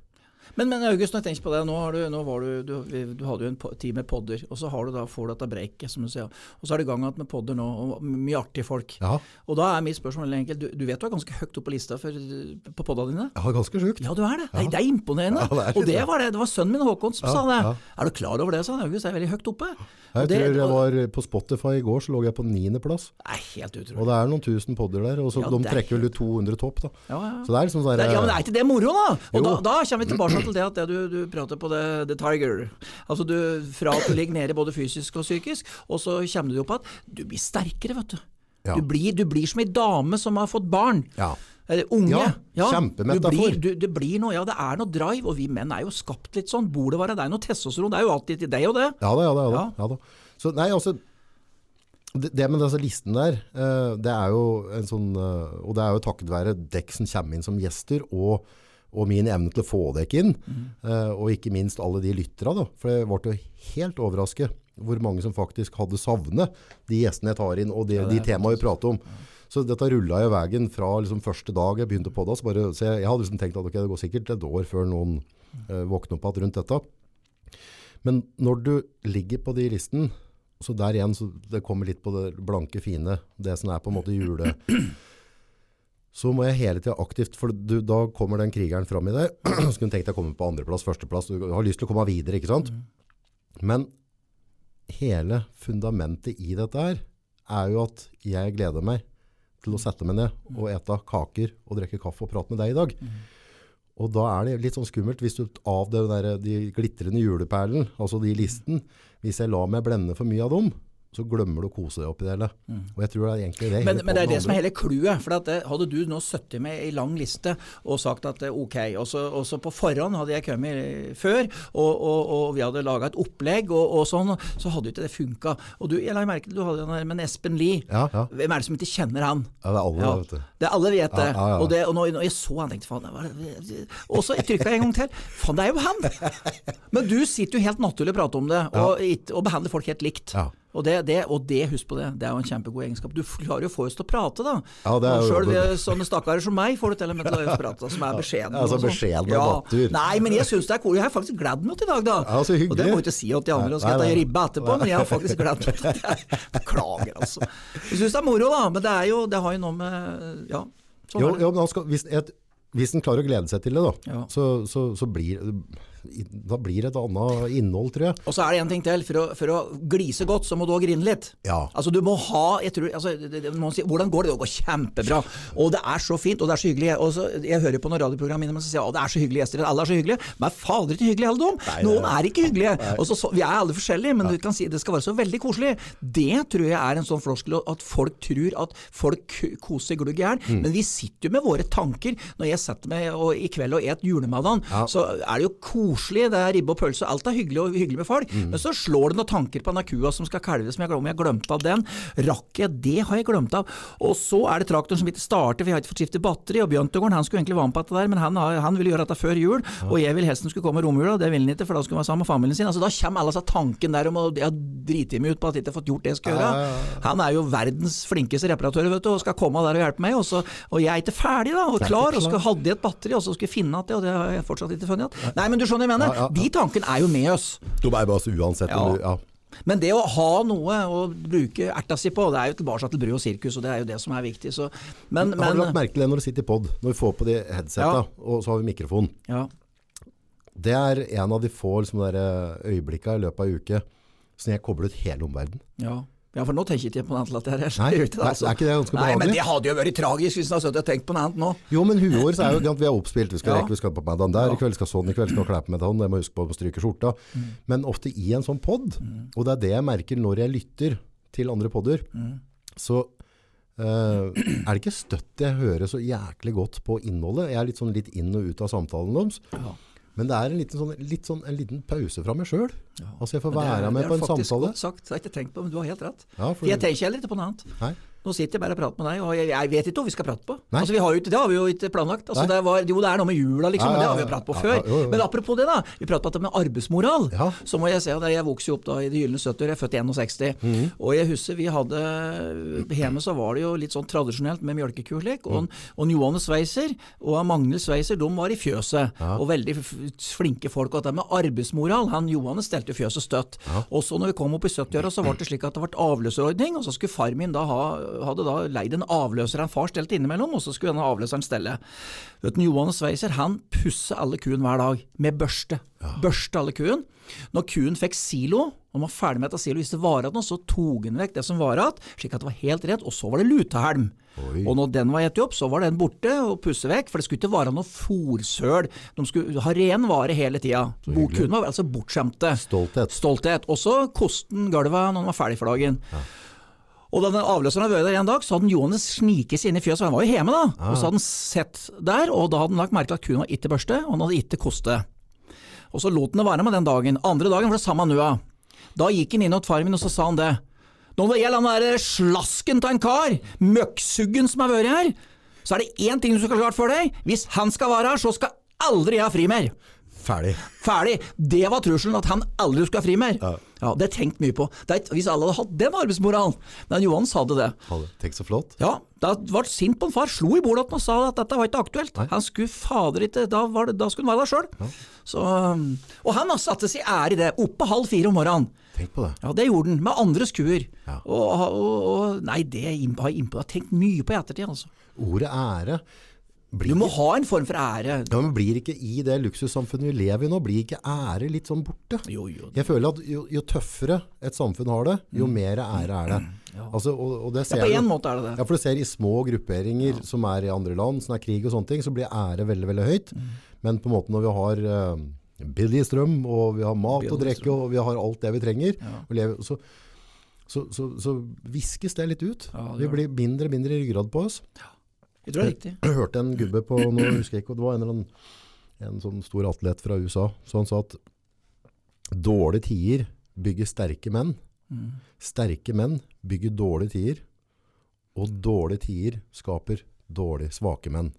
Speaker 2: Men, men August, når jeg tenker på det, nå, har du, nå var du, du, du hadde jo en tid med podder, og så har du da, får du dette breiket, som du sier. Og så er det i gang med podder nå, og mye artige folk.
Speaker 1: Ja,
Speaker 2: Og da er mitt spørsmål veldig enkelt. Du, du vet du er ganske høyt oppe på lista for, på podda dine?
Speaker 1: Ja, ganske sjukt.
Speaker 2: Ja, du er det. Det, er- det er imponerende.
Speaker 1: Ja, det er
Speaker 2: og det var det. Det var sønnen min Håkon som
Speaker 1: Ja,
Speaker 2: sa det.
Speaker 1: ja.
Speaker 2: Er du klar over det, sa han. August er veldig høyt oppe.
Speaker 1: Jeg
Speaker 2: det,
Speaker 1: tror jeg var på Spotify i går, så lå jeg på 9. plass.
Speaker 2: Nei, helt
Speaker 1: Og det er noen tusen podder der, og så
Speaker 2: Ja,
Speaker 1: de
Speaker 2: er
Speaker 1: trekker vel ut 200 topp da.
Speaker 2: Ja, ja.
Speaker 1: Så det er liksom sånn der,
Speaker 2: ja, men er ikke det moro, da? Og da, da kommer vi tilbake til det at det du, du prater på det, the tiger. Altså du, Fra at du ligger nede både fysisk og psykisk, og så kommer du opp at du blir sterkere, vet du.
Speaker 1: Ja.
Speaker 2: Du, blir, du blir som ei dame som har fått barn.
Speaker 1: Ja.
Speaker 2: Eller unge.
Speaker 1: Ja, kjempemetafor.
Speaker 2: Du blir, du, det blir noe, ja, det er noe drive, og vi menn er jo skapt litt sånn. Bor det være deg noe testosteron? Det er jo alltid til deg og det.
Speaker 1: Ja da, ja da. Ja, da.
Speaker 2: Ja.
Speaker 1: Ja. da. Så nei, altså det, det med disse listen der, eh, det er jo en sånn eh, Og det er jo takket være dekk som kommer inn som gjester, og, og min evne til å få dere inn. eh, og ikke minst alle de lytterne, da. For jeg ble jo helt overrasket hvor mange som faktisk hadde savnet de gjestene jeg tar inn, og de,
Speaker 2: Ja,
Speaker 1: de temaene vi prater om. Så dette rulla jo veien fra liksom første dag jeg begynte på det. Så, bare, så jeg, jeg hadde liksom tenkt at okay, det går sikkert et år før noen uh, våkner opp igjen rundt dette. Men når du ligger på de listene, så der igjen, så det kommer litt på det blanke fine, det som er på en måte jule, så må jeg hele tiden aktivt, for du, da kommer den krigeren fram i deg, du tenkt deg å komme på andreplass, førsteplass, du har lyst til å komme videre, ikke sant? Men hele fundamentet i dette her, er jo at jeg gleder meg til å sette meg ned og ete kaker og drikke kaffe og prate med deg i dag. Og da er det litt sånn skummelt hvis du av der, de glitrende juleperlen, altså de listen, hvis jeg lar meg blende for mye av dem, så glemmer du å kose deg opp i det hele. Og jeg tror det er egentlig det.
Speaker 2: Mm. Men, men det er
Speaker 1: det
Speaker 2: det som er hele clouet. For at det, hadde du nå sittet med ei lang liste og sagt at det er ok, og så, på forhånd hadde jeg kommet før, og, og, og vi hadde laga et opplegg og, og sånn, så hadde jo ikke det funka. Og du, jeg la merke til du hadde den der med Espen Lie.
Speaker 1: Ja, ja.
Speaker 2: Hvem er det som ikke kjenner han?
Speaker 1: Ja, det er alle,
Speaker 2: Ja.
Speaker 1: vet du.
Speaker 2: Det er alle vet det.
Speaker 1: Ja, ja, ja.
Speaker 2: Og, det og når, når jeg så han, tenkte faen, Og så trykka jeg en gang til. Faen, det er jo han! Men du sitter jo helt naturlig og prater om det, og, og behandler folk helt likt.
Speaker 1: Ja.
Speaker 2: Og, det, det, og det, husk på det, det er jo en kjempegod egenskap. Du klarer jo å få oss til å prate, da.
Speaker 1: Ja, det er
Speaker 2: og sjøl sånne stakkarer som meg får du til og med til å prate, som er beskjedne.
Speaker 1: Ja, så
Speaker 2: og sånn.
Speaker 1: beskjedne ja. natur.
Speaker 2: Nei, men jeg syns det er cool. Jeg har faktisk gledd meg til i dag, da.
Speaker 1: Ja, så hyggelig.
Speaker 2: Og det må jeg ikke si til de andre, og skal jeg ta ribbe etterpå, men jeg har faktisk gledd meg til det. Beklager, altså. Jeg syns det er moro, da, men det er jo Det har jo noe med Ja, sånn
Speaker 1: Jo, jo, men skal, hvis, et, hvis en klarer å glede seg til det, da,
Speaker 2: Ja.
Speaker 1: så, så, så blir, da blir det et annet innhold, tror jeg.
Speaker 2: Og så er det en ting til. For å, for å glise godt, så må du òg grine litt.
Speaker 1: Ja.
Speaker 2: Altså Du må ha jeg tror, altså, det, det, sier, Hvordan går det? Det går kjempebra. Og det er så fint, og det er så hyggelig. Og så, jeg hører på noen radioprogram innimellom som sier at det er så hyggelige gjester. Alle er så hyggelige. Men fader ikke hyggelige alle dem. Noen er ikke hyggelige. Og så, så, vi er alle forskjellige, men du kan si det skal være så veldig koselig. Det tror jeg er en sånn floskel at folk tror at folk koser glugg i hjel.
Speaker 1: Mm.
Speaker 2: Men vi sitter jo med våre tanker. Når jeg setter meg og, i kveld og et julemiddag,
Speaker 1: Ja.
Speaker 2: så er det jo koselig. Det er ribbe og pølse, alt er hyggelig og hyggelig med folk.
Speaker 1: Mm.
Speaker 2: Men så slår det noen tanker på denne kua som skal kalve, som jeg om jeg glemte av den. Rakk jeg det, har jeg glemt av. Og så er det traktoren som ikke starter, for jeg har ikke fått skiftet batteri. Og Bjørntegården han skulle egentlig være med på dette der, men han, han ville gjøre dette før jul. Og jeg vil helst han skulle komme i romjula, det ville han ikke, for da skulle han være sammen med familien sin. Altså Da kommer alle disse tanken der om å ja, drite meg ut på at jeg ikke har fått gjort det jeg skal gjøre.
Speaker 1: Ja, ja, ja.
Speaker 2: Han er jo verdens flinkeste reparatør, vet du, og skal komme der og hjelpe meg. Og, så, og jeg er ikke ferdig, da, og klar, og skal hadde jeg et batteri, og så skulle jeg finne igjen det, og det har jeg fortsatt ikke funnet igjen. Nei, men du skjønner hva jeg mener.
Speaker 1: Ja, ja.
Speaker 2: De tankene er jo med oss.
Speaker 1: De er bare så uansett.
Speaker 2: Ja. Men det å ha noe å bruke erta si på, det er jo tilbake til brød og sirkus, og det er jo det som er viktig. Så, men,
Speaker 1: Har du lagt merke til det når du sitter i pod, når vi får på de headsetta, og så har vi mikrofon?
Speaker 2: ja.
Speaker 1: Det er en av de få liksom, øyeblikkene i løpet av ei uke som jeg kobler ut hele omverdenen.
Speaker 2: Ja. Ja, for nå tenker jeg ikke på noe annet. At jeg
Speaker 1: Nei,
Speaker 2: er ute,
Speaker 1: nei, er ikke det ganske behagelig?
Speaker 2: Nei, men det hadde jo vært tragisk hvis en hadde tenkt på noe annet nå.
Speaker 1: Jo, men huet vårt er jo at vi er oppspilt. Vi skal
Speaker 2: Ja.
Speaker 1: rekke, vi skal på middagen der, i kveld skal sånn, i kveld skal kle på med sånn, jeg må huske på å stryke skjorta.
Speaker 2: Mm.
Speaker 1: Men ofte i en sånn podd, og det er det jeg merker når jeg lytter til andre podder,
Speaker 2: Mm.
Speaker 1: så uh, er det ikke støtt jeg hører så jæklig godt på innholdet. Jeg er litt sånn litt inn og ut av samtalen deres.
Speaker 2: Ja.
Speaker 1: Men det er en liten, sånn, litt sånn, en liten pause fra meg sjøl.
Speaker 2: Ja.
Speaker 1: Altså jeg får
Speaker 2: Men med er-
Speaker 1: være med
Speaker 2: det
Speaker 1: på
Speaker 2: er faktisk godt sagt, det har jeg ikke tenkt på, men du har helt rett.
Speaker 1: Ja,
Speaker 2: For jeg tenker heller ikke på noe annet.
Speaker 1: Nei.
Speaker 2: Nå sitter jeg bare og prater med deg, og jeg, jeg vet ikke hva vi skal prate på. Altså, vi har jo det har vi jo ikke planlagt. Altså, det var, jo, det er noe med jula, liksom, men det har vi jo pratet på før.
Speaker 1: jo, jo.
Speaker 2: Men apropos det, da. Vi pratet om det med arbeidsmoral. Så må jeg si at jeg vokste jo opp da i de gylne 70-år, jeg er født i 61.
Speaker 1: Mhm.
Speaker 2: Og jeg husker vi hadde Hjemme så var det jo litt sånn tradisjonelt med mjølkekulek. Og,
Speaker 1: Mm.
Speaker 2: og Johanne Sveiser og Magnhild Sveiser de var i fjøset. Og veldig flinke folk. Og det med arbeidsmoral han Johanne stelte fjøset støtt. Og så når vi kom opp i 70-åra, så ble det slik at det ble avløserordning. Og så skulle far min da ha, hadde da leid en avløser han far stelte innimellom, og så skulle denne avløseren stelle. Vet du, Johanne Sveiser han pusser alle kuen hver dag med børste. Børste alle kuen. Når kuen fikk silo, og var ferdig med dette silo, hvis det var igjen noe, så tok han vekk det som var igjen, slik at det var helt rett, og så var det lutehelm.
Speaker 1: Oi.
Speaker 2: Og når den var gitt opp, så var den borte og pusset vekk, for det skulle ikke være noe fòrsøl. De skulle ha ren vare hele tida. Kuen var altså bortskjemte.
Speaker 1: Stolthet.
Speaker 2: Stolthet. Også kosten koste gulvet når den var ferdig for dagen. Og da den avløseren hadde vært der en dag, så hadde Johannes sniket seg inn i fjøset, han var jo hjemme da. Og så hadde han sett der, og da hadde han lagt merke til at var ikke børste, og han hadde ikke koste. Og så lot han det være med den dagen. Andre dagen var det samme nua. Da gikk han inn til faren min, og så sa han det. Når det gjelder den der slasken av en kar, møkksuggen som har vært her, så er det én ting du skal ha klart for deg. Hvis han skal være her, så skal aldri jeg ha fri mer.
Speaker 1: Ferdig.
Speaker 2: Ferdig! Det var trusselen, at han aldri skulle ha fri mer.
Speaker 1: Ja.
Speaker 2: Ja, Det har jeg tenkt mye på. Det er, hvis alle hadde hatt den arbeidsmoralen Men Johan hadde det.
Speaker 1: Hadde- Tenk så flott.
Speaker 2: Ja, Da ble sint på en far, slo i bordet og sa at dette var ikke aktuelt.
Speaker 1: Nei.
Speaker 2: Han skulle fader ikke Da, var det, da skulle han være der sjøl. Ja. og han satte sin ære i det. Oppe halv fire om morgenen.
Speaker 1: Tenk på det.
Speaker 2: Ja, det gjorde han. Med andres kuer.
Speaker 1: Ja.
Speaker 2: Og, og, og Nei, det har jeg tenkt mye på i ettertid, altså.
Speaker 1: Ordet ære
Speaker 2: Du må ha en form for ære.
Speaker 1: ja, men blir ikke i det luksussamfunnet vi lever i nå, blir ikke ære litt sånn borte?
Speaker 2: Jo, jo.
Speaker 1: Jeg føler at jo, jo tøffere et samfunn har det, jo mer ære er det. Altså, og, og det
Speaker 2: Ja, på én måte er det det.
Speaker 1: Ja, for du ser i små grupperinger som er i andre land, som er krig og sånne ting, så blir ære veldig, veldig høyt. Men på en måte når vi har uh, billig strøm, og vi har mat og
Speaker 2: Billig
Speaker 1: drikke, og vi har alt det vi trenger,
Speaker 2: Ja.
Speaker 1: og lever, så, så, så, så viskes det litt ut.
Speaker 2: Ja, det
Speaker 1: vi blir mindre og mindre ryggrad på oss.
Speaker 2: Jeg tror det er riktig.
Speaker 1: Jeg hørte en gubbe på, nå husker jeg ikke, det var en, eller annen, en sånn stor atlet fra USA, så han sa at dårlige tider bygger sterke menn.
Speaker 2: Mm.
Speaker 1: Sterke menn bygger dårlige tider, og dårlige tider skaper dårlige svake menn.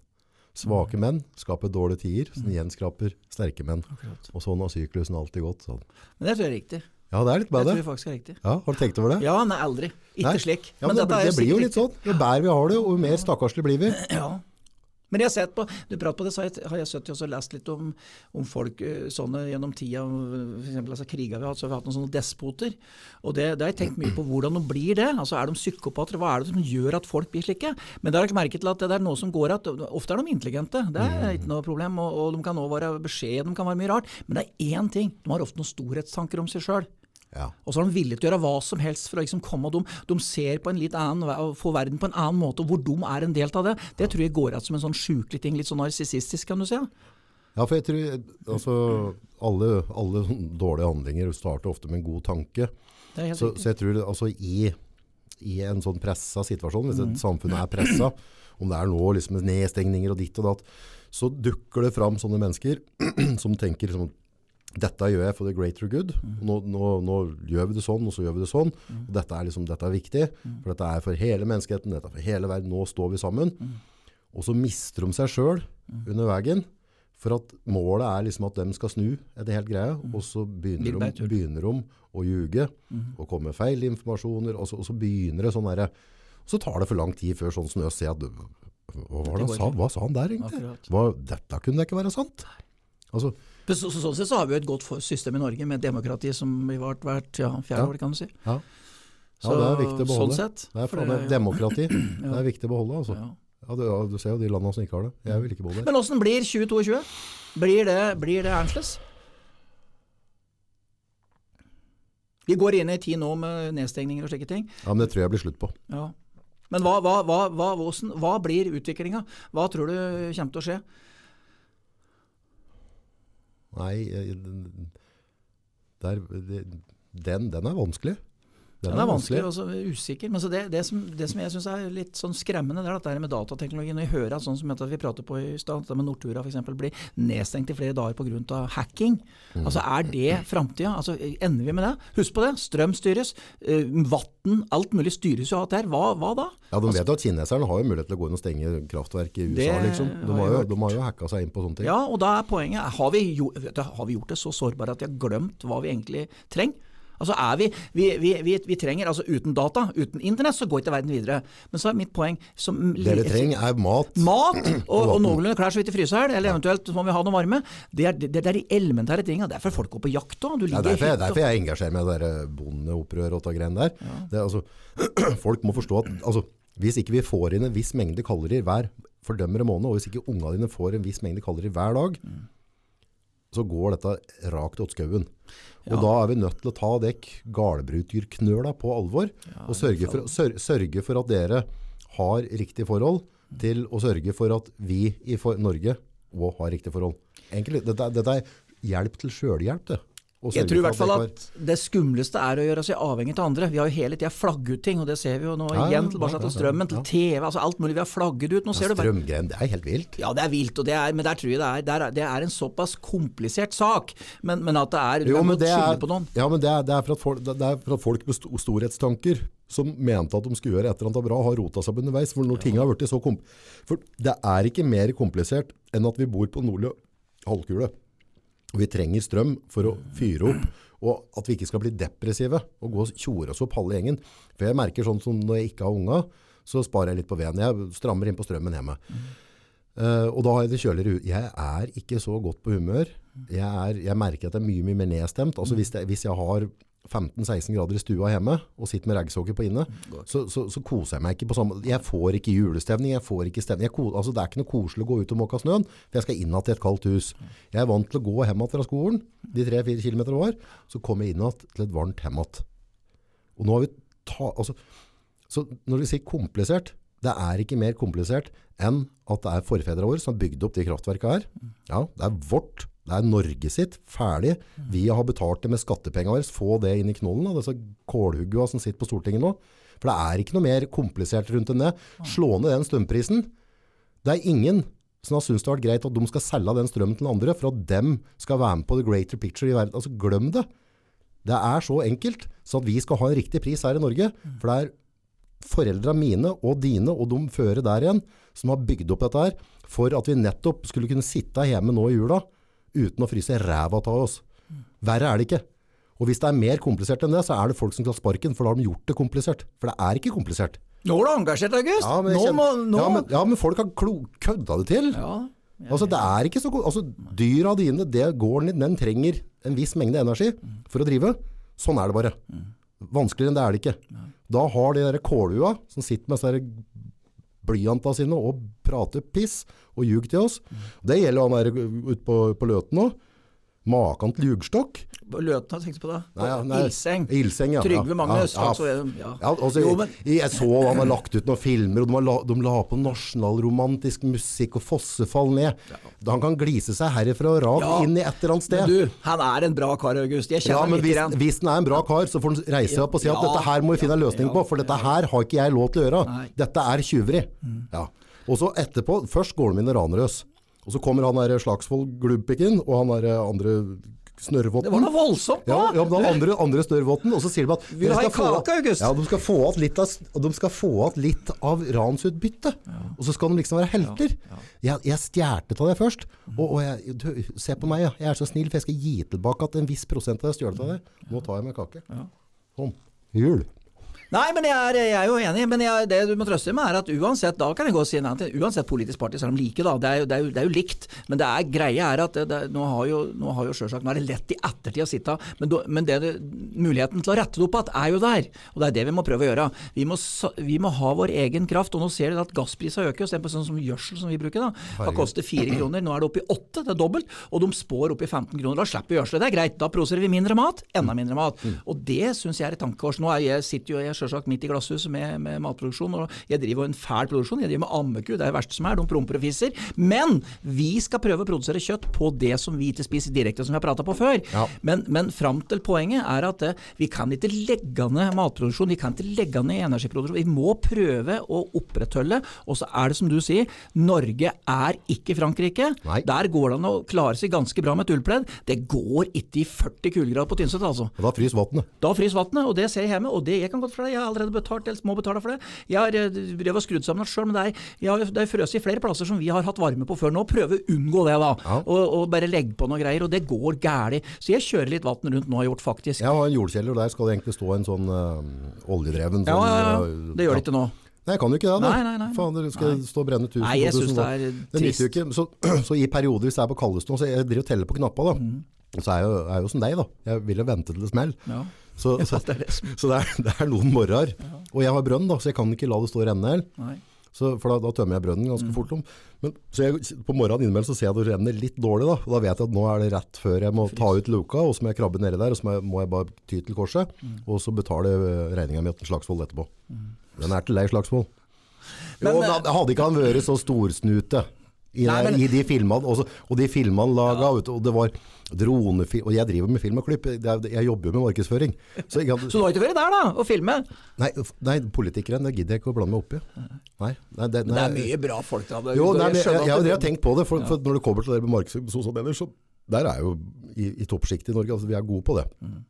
Speaker 1: Svake
Speaker 2: Mm.
Speaker 1: menn skaper dårlige tider, som igjen skaper sterke menn.
Speaker 2: Akkurat.
Speaker 1: Og sånn har syklusen alltid gått. Sånn.
Speaker 2: Men det tror jeg er riktig.
Speaker 1: Ja, det er litt
Speaker 2: Det tror
Speaker 1: det.
Speaker 2: jeg faktisk er riktig.
Speaker 1: Ja, har du tenkt over det?
Speaker 2: Ja, nei, aldri. Ikke slik.
Speaker 1: Ja, men det,
Speaker 2: dette er
Speaker 1: det blir jo litt sånn. Jo bedre vi har det, jo mer stakkarslig blir vi.
Speaker 2: Ja. Men jeg har sett på, du prater på det, så har jeg, sett, også lest litt om, om folk eh, sånne gjennom tida, f.eks. Altså, kriger vi har hatt, så har vi hatt noen sånne despoter. Og det, det har jeg tenkt mye på hvordan de blir det. Altså Er de psykopater? Hva er det som gjør at folk blir slike? Men det har jeg merket til at det er noe som går at Ofte er de intelligente, det er ikke noe problem. Og, og de kan også være beskjedne, de kan være mye rart. Men det er én ting, de har ofte noen storhetstanker om seg sjøl.
Speaker 1: Ja.
Speaker 2: Og så er de villige til å gjøre hva som helst for å liksom komme og de, de ser på en litt annen ve- og få verden på en annen måte, og hvor de er en del av det. Det tror jeg går igjen som en sånn sjukelig ting, litt sånn narsissistisk, kan du si.
Speaker 1: Ja, for jeg tror altså, alle, alle dårlige handlinger starter ofte med en god tanke. Så, så jeg tror altså, i, i en sånn pressa situasjon, hvis et samfunn er pressa, om det er nå liksom nedstengninger og ditt og datt, så dukker det fram sånne mennesker som tenker liksom, dette gjør jeg for the greater good.
Speaker 2: Mm.
Speaker 1: Nå, nå, nå gjør vi det sånn, og så gjør vi det sånn. Og dette er, liksom, dette er viktig,
Speaker 2: Mm.
Speaker 1: for dette er for hele menneskeheten, dette er for hele verden. Nå står vi sammen.
Speaker 2: Mm.
Speaker 1: Og så mister de seg sjøl under veien. For at målet er liksom at de skal snu etter helt greia, og så begynner de, begynner de å ljuge og komme med feil informasjoner, og så, og så begynner det sånn derre Så tar det for lang tid før sånn Snø ser at hva, det sa, hva sa han der egentlig? Hva, dette kunne ikke være sant. Altså,
Speaker 2: Så, så, sånn sett så har vi jo et godt system i Norge med demokrati som vi har vært ja, fjerde år, kan du si.
Speaker 1: ja. ja, det er viktig å beholde.
Speaker 2: Sånn sett.
Speaker 1: Det er
Speaker 2: det
Speaker 1: demokrati. Det er viktig å beholde, altså.
Speaker 2: ja.
Speaker 1: Ja, du, du ser jo de landene som ikke har det. Jeg vil ikke beholde det.
Speaker 2: Men åssen blir 2022? Blir det, blir det annerledes? Vi går inn i en tid nå med nedstengninger og slike ting.
Speaker 1: Ja, men det tror jeg blir slutt på.
Speaker 2: Ja. Men hva, hva, hva, hva blir utviklinga? Hva tror du kommer til å skje?
Speaker 1: Nei, eh, der, den, den er vanskelig.
Speaker 2: Den er vanskelig og så usikker. Men så det, det, som, det som jeg syns er litt sånn skremmende, det er dette med datateknologi. Når vi hører at sånn som vi prater på i stad, dette med Nortura f.eks. blir nedstengt i flere dager pga. hacking.
Speaker 1: Mm.
Speaker 2: Altså Er det framtida? Altså, ender vi med det? Husk på det, strøm styres. Uh, Vann, alt mulig styres jo av dette her. Hva, hva da?
Speaker 1: Ja, De vet jo at kineserne har jo mulighet til å gå inn og stenge kraftverk i USA. Liksom. De
Speaker 2: har
Speaker 1: jo, de har jo hacka seg inn på sånne ting.
Speaker 2: Ja, og da er poenget Har vi, jo, har vi gjort det så sårbare at de har glemt hva vi egentlig trenger? Altså er vi, vi, vi, vi, vi trenger, altså Uten data, uten internett, så går ikke verden videre. Men så er mitt poeng som,
Speaker 1: Det vi trenger er mat.
Speaker 2: Mat og, og noenlunde klær så vidt i fryser eller eventuelt må vi ha noe varme. Det er, det, det er de elementære tinga. Derfor folk går på jakt òg. Det er
Speaker 1: derfor, jeg, derfor jeg engasjerer meg i det bondeopprøret og de greiene der. Det, er altså, folk må forstå at altså, hvis ikke vi får inn en viss mengde kalorier hver fordømmer måned, og hvis ikke unga dine får en viss mengde kalorier hver dag, så går dette rakt til skauen. Og
Speaker 2: Ja.
Speaker 1: da er vi nødt til å ta dekk galbruterknøla på alvor, og sørge for, sør, sørge for at dere har riktig forhold til å sørge for at vi i for Norge òg har riktig forhold. Egentlig, dette, dette er hjelp til sjølhjelp, det.
Speaker 2: Jeg tror i hvert fall at det skumleste er å gjøre seg avhengig av andre. Vi har jo hele tida flagget ut ting, og det ser vi jo nå
Speaker 1: Ja, ja,
Speaker 2: igjen. Tilbake
Speaker 1: ja,
Speaker 2: til strømmen, til TV, altså alt mulig vi har flagget ut. Nå ser ja,
Speaker 1: Strømgren, det er helt vilt.
Speaker 2: Ja, det er vilt, og det er, men der tror jeg det er, der det er en såpass komplisert sak. Men, men at det er Du
Speaker 1: Jo,
Speaker 2: kan godt skylde på noen.
Speaker 1: ja, men det er, det er, for, at folk, det er for at folk med storhetstanker som mente at de skulle gjøre et eller annet bra, har rota seg underveis. For når ting har blitt så komp... For det er ikke mer komplisert enn at vi bor på nordlig halvkule. Og vi trenger strøm for å fyre opp, og at vi ikke skal bli depressive og gå og tjore oss opp halve gjengen. For jeg merker sånn som når jeg ikke har unga, så sparer jeg litt på veden. Jeg strammer inn på strømmen hjemme. Uh, og da har jeg det kjøligere ut. Jeg er ikke så godt på humør. Jeg, er, jeg merker at jeg er mye, mye mer nedstemt. Altså hvis, det, hvis jeg har 15-16 grader i stua hjemme og sitter med raggsokker på inne, så, så, så koser jeg meg ikke på samme Jeg får ikke julestemning, jeg får ikke stemning. Jeg, altså det er ikke noe koselig å gå ut og måke snøen, for jeg skal inn igjen til et kaldt hus. Jeg er vant til å gå hjem igjen fra skolen, de 3-4 km var, så kommer jeg inn igjen til et varmt hjem igjen. Og nå har vi ta, altså, så når vi sier komplisert, det er ikke mer komplisert enn at det er forfedrene våre som har bygd opp de kraftverkene her. Ja, det er vårt, det er Norge sitt, ferdig. Vi har betalt det med skattepengene våre, få det inn i knollen av disse kålhuggene som sitter på Stortinget nå. For det er ikke noe mer komplisert rundt enn det. Slå ned den strømprisen. Det er ingen som har syntes det har vært greit at de skal selge den strømmen til andre, for at dem skal være med på the greater picture i verden. Altså, glem det. Det er så enkelt, så at vi skal ha en riktig pris her i Norge. For det er foreldra mine og dine og de føre der igjen, som har bygd opp dette her, for at vi nettopp skulle kunne sitte hjemme nå i jula, uten å fryse ræva av oss. Verre er det ikke. Og hvis det er mer komplisert enn det, så er det folk som skal sparken, for da har de gjort det komplisert. For det er ikke komplisert.
Speaker 2: Nå er du engasjert, August!
Speaker 1: Ja, men,
Speaker 2: nå må, nå...
Speaker 1: ja, men, ja, men folk har kødda det til.
Speaker 2: Ja,
Speaker 1: Altså, det er ikke så. Altså, dyra dine, det gården din, den trenger en viss mengde energi for å drive. Sånn er det bare. Vanskeligere enn det er det ikke. Da har de der kålua som sitter med blyanta sine og prater piss og ljug til oss. Det gjelder han der ute på, på Løten òg. Maken til ljugstokk.
Speaker 2: Løten har tenkt på da.
Speaker 1: Nei, ja, nei.
Speaker 2: Ilseng.
Speaker 1: Ilseng, ja.
Speaker 2: Trygve Magnus.
Speaker 1: ja, ja. altså,
Speaker 2: Jo, men-
Speaker 1: jeg så han har lagt ut noen filmer, og de, la, de la på nasjonalromantisk musikk og fossefall ned. Han kan glise seg herifra og rakt inn i et eller annet sted.
Speaker 2: Men du, han er en bra kar, August. Jeg
Speaker 1: ja, men hvis, hvis han er en bra kar, så får han reise seg opp og si at dette her må vi finne en løsning på, for dette her har ikke jeg lov til å gjøre.
Speaker 2: Nei. Mm.
Speaker 1: Dette er tjuveri. Ja. Og så etterpå, først går de inn i ranerøs. Og så kommer han der Slagsvold Glubbpikken, og han der andre Snørrvotten.
Speaker 2: Det var noe voldsomt, da!
Speaker 1: ja, den andre, andre Snørrvotten, og så sier de at
Speaker 2: Vil ha en kake, August?
Speaker 1: Ja, de skal få igjen litt, av- de skal få igjen litt av ransutbyttet. Og så skal de liksom være helter. Jeg, jeg stjerte av det først. Og, og jeg, du, se på meg, ja. jeg er så snill, for jeg skal gi tilbake at en viss prosent av det stjålet av det. Nå tar jeg meg kake. Sånn. Jul.
Speaker 2: Nei, men jeg er, jeg er jo enig. Men jeg, det du må trøste med, er at uansett da kan jeg gå og si annen ting, uansett politisk parti, så er de like. da. Det er det er jo, det er jo likt. Men det er greia er at det, det, nå har jo, nå har jo selvsagt, nå er det lett i ettertid å sitte men, do, men det, muligheten til å rette det opp igjen er jo der. Og det er det vi må prøve å gjøre. Vi må, vi må ha vår egen kraft. Og nå ser dere at gassprisene øker. Se på sånn som gjødsel som vi bruker. da. Det koster fire kroner, nå er det oppe i åtte, det er dobbelt. Og de spår opp i 15 kroner. Da slipper vi gjødsel. Det er greit. Da produserer vi mindre mat, enda mindre mat. Mm. Og det syns jeg er et tankekors. Nå er jeg, sitter jo jeg selvsagt midt i glasshuset med, med, matproduksjon, og jeg driver en fæl produksjon. Jeg driver med ammeku, det er det verste som er. De promper og fisser. Men vi skal prøve å produsere kjøtt på det som vi ikke spiser direkte, som vi har prata på før. Ja. Men, men fram til poenget er at det, eh, vi kan ikke legge ned matproduksjon, vi kan ikke legge ned energiproduksjon. Vi må prøve å opprettholde. Og så er det som du sier, Norge er ikke Frankrike. Nei. Der går det an å klare seg ganske bra med et ullpledd. Det går ikke i 40 kuldegrader på Tynset, altså.
Speaker 1: Da fryser vannet.
Speaker 2: Da fryser vannet, og det ser jeg hjemme. Og det jeg kan godt for det. Jeg har allerede betalt, eller må betale for det. Jeg har drevet og skrudd sammen sjøl, men det er, jeg har, frøst i flere plasser som vi har hatt varme på før. Nå Prøve å unngå det, da. Ja. Og, og, bare legge på noe greier. Og det går gæli. Så jeg kjører litt vann rundt nå, har gjort faktisk.
Speaker 1: Jeg har en jordkjeller, og der skal det egentlig stå en sånn øh, oljedreven
Speaker 2: sånn, ja, ja, ja, Det gjør det ikke nå.
Speaker 1: Nei, jeg kan jo ikke det. da.
Speaker 2: Nei, nei, nei.
Speaker 1: Faen, dere skal nei. stå og brenne tusen
Speaker 2: Nei, jeg syns det er trist.
Speaker 1: Det så, så, i perioder, hvis det er på kaldeste nå, så jeg driver og teller på knappa, da. Mm. Så er jeg, jo, er jeg jo som deg, da. Jeg vil jo vente til det smeller. Ja. Så, så, så, det, er, det, er, noen morgener. Og jeg har brønn, da, så jeg kan ikke la det stå og renne her. for da, da, tømmer jeg brønnen ganske mm. fort. om. Men, så jeg, På morgenen innimellom så ser jeg at det renner litt dårlig. Da og da vet jeg at nå er det rett før jeg må ta ut luka, og så må jeg krabbe nedi der. Og så må jeg, må jeg bare ty til korset, mm. og så betale regninga mi til Slagsvold etterpå. Mm. Den er til deg, Slagsvold. Men, jo, men, hadde ikke han vært så storsnute i, Nei, men, i de filmene, også, og de filmene laga, ja. og det var dronefilm Og jeg driver med film og klipp, jeg jobber jo med markedsføring.
Speaker 2: Så, jeg, så, du har ikke vært der, da, og filme?
Speaker 1: Nei, nei politikeren det gidder jeg ikke å blande meg opp i. Nei,
Speaker 2: nei, det, det, er mye bra folk da.
Speaker 1: jo, nei, jeg, jeg, jeg, jeg, har tenkt på det, for, for når det kommer til det med markedsføring, så, så, så, der er jo i, i toppsjiktet i Norge. Altså, vi er gode på det. Mm.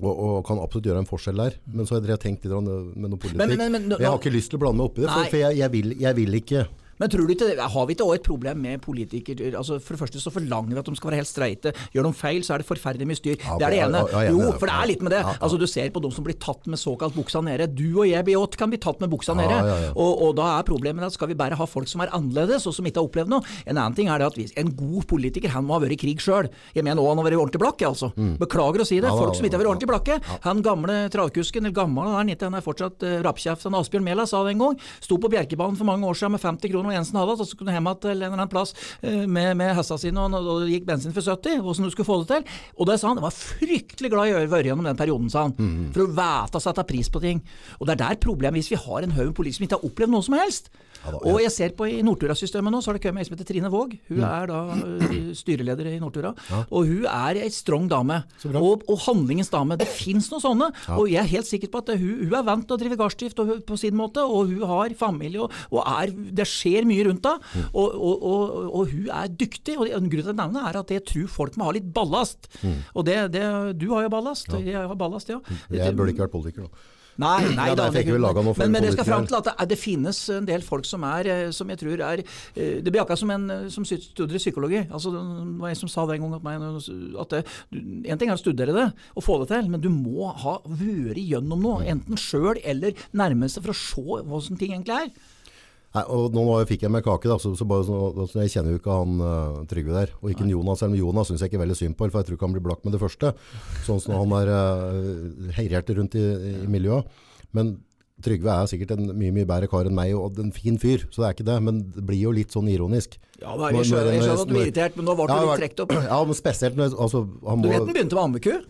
Speaker 1: Og, og, kan absolutt gjøre en forskjell der. Men så har jeg tenkt litt med noe politikk. Men, men, men, jeg har ikke lyst til å blande meg opp i det, for, for jeg, jeg, vil, jeg, vil, ikke
Speaker 2: men tror du ikke, har vi ikke òg et problem med politikere? Altså for det første så forlanger vi at de skal være helt streite. Gjør de feil, så er det forferdelig mye styr. Det er det ene. Jo, for det er litt med det. Altså Du ser på de som blir tatt med såkalt buksa nede. Du og jeg Biot, kan bli tatt med buksa nede. Og, og, da er problemet at skal vi bare ha folk som er annerledes, og som ikke har opplevd noe. En annen ting er det at vi, en god politiker han må ha vært i krig sjøl. Jeg mener òg han har vært ordentlig blakk, altså. Mm. Beklager å si det. Folk som ikke har vært ordentlig blakke. Han gamle travkusken, eller gammel han han er fortsatt uh, rappkjeft. Asbjørn Mæland sa det en gang. Sto på Bjerkebanen for mange år siden med 50 kroner og Jensen hadde, så skulle hjem til en eller annen plass eh, med, med hestene sine, og, og det gikk bensin for 70, hvordan du skulle få det til. Og det sa han, det var fryktelig glad i å være gjennom den perioden, sa han. Mm. For å vite å sette pris på ting. Og det er der problemet, hvis vi har en haug politikere som ikke har opplevd noe som helst. Ja, da, ja. Og jeg ser på i Nortura-systemet nå, så har det kommet ei som heter Trine Våg. Hun mm. er da uh, styreleder i Nortura. Ja. Og hun er ei strong dame. Og, og, handlingens dame. Det fins noen sånne. Og jeg er helt sikker på at hun, hun er vant til å drive gardsdrift på sin måte, og hun har familie, og, og er, det skjer mye rundt henne. Mm. Og, og, hun er dyktig. Og grunnen til navnet er at jeg tror folk må ha litt ballast. Mm. Og det, det, du har jo ballast. Jeg har ballast, ja.
Speaker 1: Jeg burde ikke vært politiker, da.
Speaker 2: Nei, nei ja,
Speaker 1: da, det, men,
Speaker 2: men, det skal fram til at det, det, finnes en del folk som er eh, som jeg tror er eh, Det blir akkurat som en eh, som studerer psykologi. Altså, det var en som sa det en gang at, meg, at det, En ting er å studere det og få det til, men du må ha vært gjennom noe. Enten sjøl eller nærmeste for å se hvordan ting egentlig er.
Speaker 1: Nei, og Nå fikk jeg meg kake, da, så, så, bare, så, så jeg kjenner jo ikke han uh, Trygve der. Og ikke Nei. Jonas. Selv om Jonas syns jeg ikke veldig synd på, for jeg tror ikke han blir blakk med det første. Sånn som han er uh, heirerte rundt i, i miljøet. Men Trygve er sikkert en mye mye bedre kar enn meg, og en fin fyr. Så det er ikke det. Men det blir jo litt sånn ironisk.
Speaker 2: Ja, da, jeg skjønner, jeg skjønner at du er irritert, men nå ble du litt trukket opp.
Speaker 1: Ja, men spesielt når altså,
Speaker 2: han må, Du vet den begynte med ammeku?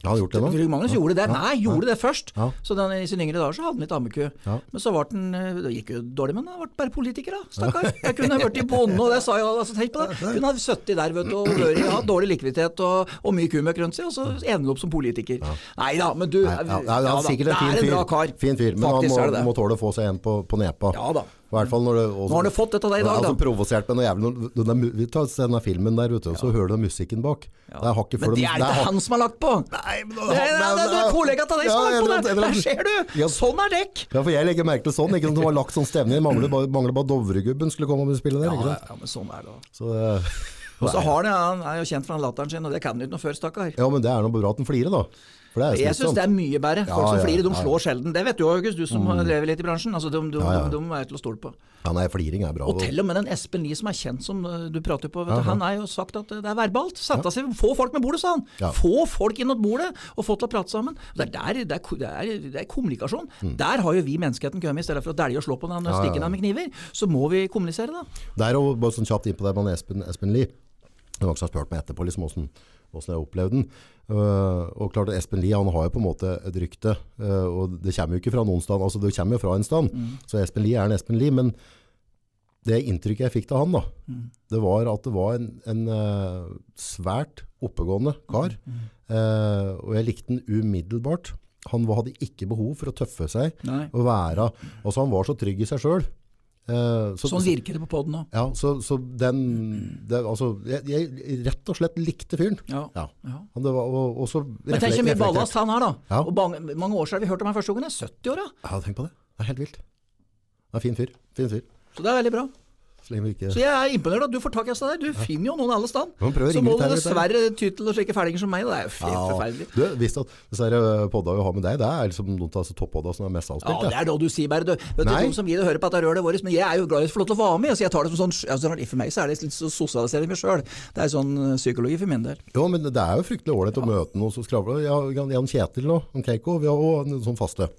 Speaker 1: Ja, han gjort det nå?
Speaker 2: Magnus gjorde det. Nei, gjorde det først. Så den, I sine yngre dager så hadde han litt ammeku. Men så han eh, Det gikk jo dårlig, men han ble bare politiker, da. Stakkar. Jeg kunne vært i bonde, og det sa jeg altså, tenk på det. Kunne hatt 70 der, vet du, og vært, ja, dårlig likviditet og, og mye kumøkk rundt seg, og så ender du opp som politiker. Nei da, men du Nei, ja, ja, ja,
Speaker 1: det er en bra kar. Fin fyr, men Faktisk, han må, må tåle å få seg en på, på nepa.
Speaker 2: Ja da.
Speaker 1: I hvert fall når det,
Speaker 2: også, Nå har du fått dette deg i dag,
Speaker 1: da. Altså, provosert meg noe jævlig. Denne, vi tar denne filmen der, vet du, så hører du musikken bak.
Speaker 2: Ja. Det men det er ikke han som har lagt på! Nei, men det, det, det, det er kollega av deg som har lagt på det! Der ser du! Ja. Sånn er dekk!
Speaker 1: Ja, for jeg legger merke til sånn. Ikke sant, Det har lagt sånn stemning. Mangler bare, mangler bare Dovregubben skulle komme og spille der.
Speaker 2: Ja, ja, men sånn er det så, Og så har det, Han er jo kjent for den latteren sin, og det kan han ikke noe før, stakkar.
Speaker 1: Ja, men det er noe bra at han flirer, da.
Speaker 2: Jeg syns det er mye bedre. Folk som flirer, de.
Speaker 1: Mm.
Speaker 2: slår sjelden. Det vet du August, du som lever litt i bransjen. Altså, de, de, de, de er til å stole på.
Speaker 1: Ja, nei, fliring er bra.
Speaker 2: Og til og med den Espen Lie som er kjent som uh, du prater på, vet du, han har jo sagt at det er verbalt. Sette seg, Få folk med bordet, sa han.
Speaker 1: Ja.
Speaker 2: Få folk inn mot bordet og få til å prate sammen. Det er, der, det er, det er, det er kommunikasjon. Der har jo vi menneskeheten kommet, i stedet for å dælje og slå på den og
Speaker 1: Mm.
Speaker 2: Stikke den med kniver. Så må vi kommunisere, da.
Speaker 1: Det er jo bare sånn kjapt inn på det med Espen, Espen Lie. Det var noen som har spurt meg etterpå liksom, hvordan, hvordan jeg opplevde den. Uh, og klart Espen Lie han har jo på en måte et rykte, uh, og det kommer jo ikke fra noen stand, altså det kommer jo fra en stand. Så Espen Lie er en Espen Lie, men det inntrykket jeg fikk av han da, det var at det var en, en uh, svært oppegående kar, Uh, og jeg likte den umiddelbart. Han hadde ikke behov for å tøffe seg
Speaker 2: Nei.
Speaker 1: og være, altså han var så trygg i seg selv. Uh, så-
Speaker 2: Sånn virker det på poden òg.
Speaker 1: ja, så, så den det, altså, jeg, jeg rett og slett likte fyren.
Speaker 2: Ja.
Speaker 1: Ja.
Speaker 2: Ja.
Speaker 1: Det var, og, og så
Speaker 2: Men tenk så mye ballast han har, da.
Speaker 1: Ja.
Speaker 2: Og mange, mange år siden har vi hørt om han første gangen. Er 70 år, da.
Speaker 1: Ja, tenk på det. Det er helt vilt. Det er fin fyr. Fin fyr.
Speaker 2: Så det er veldig bra.
Speaker 1: Så ikke...
Speaker 2: Så jeg er imponert at du får tak i oss der. Du finner jo noen alle
Speaker 1: å
Speaker 2: Så må du dessverre ty til slike fælinger som meg. Det er jo helt forferdelig.
Speaker 1: Du visst at disse eh, podda vi har med deg, det er liksom noen av disse toppodda som er mest
Speaker 2: Ja, det er da du sier bare. Du, vet du,
Speaker 1: Nei.
Speaker 2: de som gidder å høre på dette røret vårt, men jeg er jo glad i å få lov til å være med. Så jeg tar det som sånn, altså, For meg så er det litt så sosialisering meg sjøl. Det er sånn eh, psykologi for min del.
Speaker 1: Jo, men det er jo fryktelig ålreit å møte noen som skravler. Ja, Jan Kjetil og Keiko, vi har òg en sånn faste.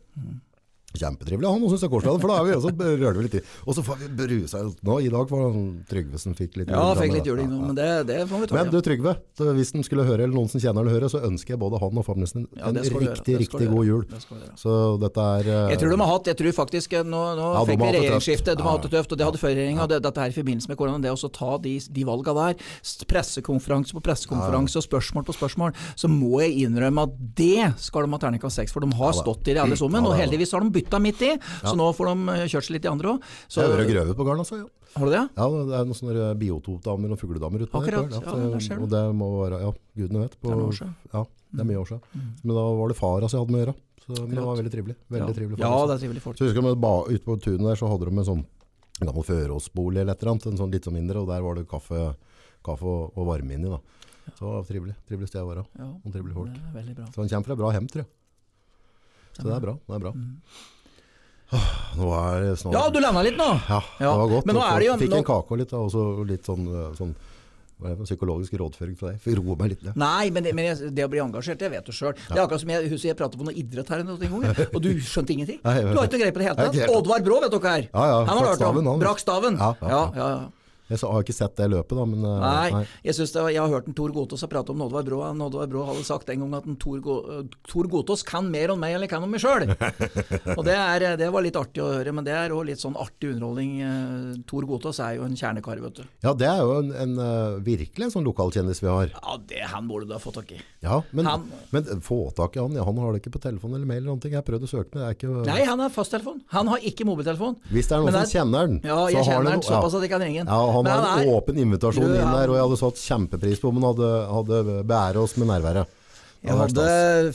Speaker 1: Kjempetrivelig han, syns synes jeg koselig, for da er vi også rører vi litt i. Og så får vi brusa nå. I dag var det han Trygvesen fikk litt
Speaker 2: Ja, fikk litt juling nå,
Speaker 1: Ja, ja.
Speaker 2: men det, det får vi ta.
Speaker 1: Men du Trygve, så hvis den skulle høre, eller noen som kjenner eller hører, så ønsker jeg både han og familien
Speaker 2: Ja,
Speaker 1: en
Speaker 2: det
Speaker 1: riktig, riktig god jul.
Speaker 2: Det.
Speaker 1: Så dette er uh,
Speaker 2: Jeg tror de har hatt, jeg tror faktisk eh, Nå, nå
Speaker 1: Ja,
Speaker 2: fikk vi regjeringsskifte, de har hatt det tøft, og det hadde førregjeringa. og det- Dette her i forbindelse med korona, det å ta de, de valga der, pressekonferanse på pressekonferanse og spørsmål på spørsmål, så må jeg innrømme at det skal de ha terningkast seks for. De har stått i det alle sammen,
Speaker 1: Ja,
Speaker 2: og heldigvis har de bytta midt i, så nå får de eh, kjørt seg litt i andre òg.
Speaker 1: Jeg hører grøve på garn, altså. Ja.
Speaker 2: Har du det?
Speaker 1: ja, det er noen sånne biotopdamer og fugledamer
Speaker 2: Akkurat,
Speaker 1: der.
Speaker 2: ja, det
Speaker 1: og det må være, ja, gudene vet. På,
Speaker 2: Det er noen år siden.
Speaker 1: Ja, det er mye år siden. Men da var det fara altså, jeg hadde med å gjøre. Så, men det var veldig trivelig. Veldig
Speaker 2: ja.
Speaker 1: trivelig.
Speaker 2: Ja,
Speaker 1: altså.
Speaker 2: det er trivelige folk.
Speaker 1: Så husker jeg ute på tunet der så hadde de en sånn gammel føråsbolig eller et eller annet, en sånn litt sånn mindre, og der var det kaffe, kaffe og, og varme inni da. Så det var trivelig, trivelig sted å være.
Speaker 2: Ja,
Speaker 1: Og trivelige folk. Så han kommer fra bra hjem, tror jeg. Så det er bra, det er bra.
Speaker 2: Mm.
Speaker 1: Nå er det snart...
Speaker 2: Ja, du landa litt nå!
Speaker 1: Ja,
Speaker 2: Ja,
Speaker 1: det var godt.
Speaker 2: men nå er det jo-
Speaker 1: Fikk en kake og litt, og så litt sånn, eh, sånn hva er det, psykologisk rådføring fra deg. For roe meg litt ned.
Speaker 2: Nei, men, det, men jeg, det å bli engasjert, det vet du sjøl. Det er akkurat som jeg husker jeg pratet på noe idrett her en gang, og du skjønte ingenting. Du har ikke noe greie på det hele tatt. Oddvar Brå vet dere her.
Speaker 1: Ja, ja,
Speaker 2: Han har hørt om.
Speaker 1: staven, han.
Speaker 2: Brakk staven.
Speaker 1: Ja, ja,
Speaker 2: Ja,
Speaker 1: ja.
Speaker 2: ja, ja.
Speaker 1: Jeg har ikke sett det løpet da, men... Nei,
Speaker 2: Nei, jeg, var, jeg har hørt en Tor Gotaas prate om Oddvar Brå. Oddvar Brå hadde sagt en gang at en Tor, Go, eh, Tor Gotaas kan mer om meg enn jeg kan om meg sjøl. Og det, er, det var litt artig å høre, men det er òg litt sånn artig underholdning. Eh, Tor Gotaas er jo en kjernekar, vet du.
Speaker 1: Ja, det er jo en, en eh, virkelig en sånn lokalkjendis vi har.
Speaker 2: Ja, det han burde du ha fått tak i.
Speaker 1: Ja, men,
Speaker 2: Han-
Speaker 1: men få tak i han, ja, han har det ikke på telefon eller mail eller noen ting. Jeg har prøvd å søke, men det er ikke...
Speaker 2: Nei, han har fasttelefon. Han har ikke mobiltelefon.
Speaker 1: Hvis det er noen
Speaker 2: Men
Speaker 1: som kjenner den,
Speaker 2: Ja,
Speaker 1: så
Speaker 2: jeg
Speaker 1: har
Speaker 2: den såpass at jeg kan ringe den.
Speaker 1: Ja, han
Speaker 2: Men
Speaker 1: har en åpen invitasjon inn der, og jeg hadde satt kjempepris på om han hadde, hadde beæret oss med nærværet.
Speaker 2: Jeg hadde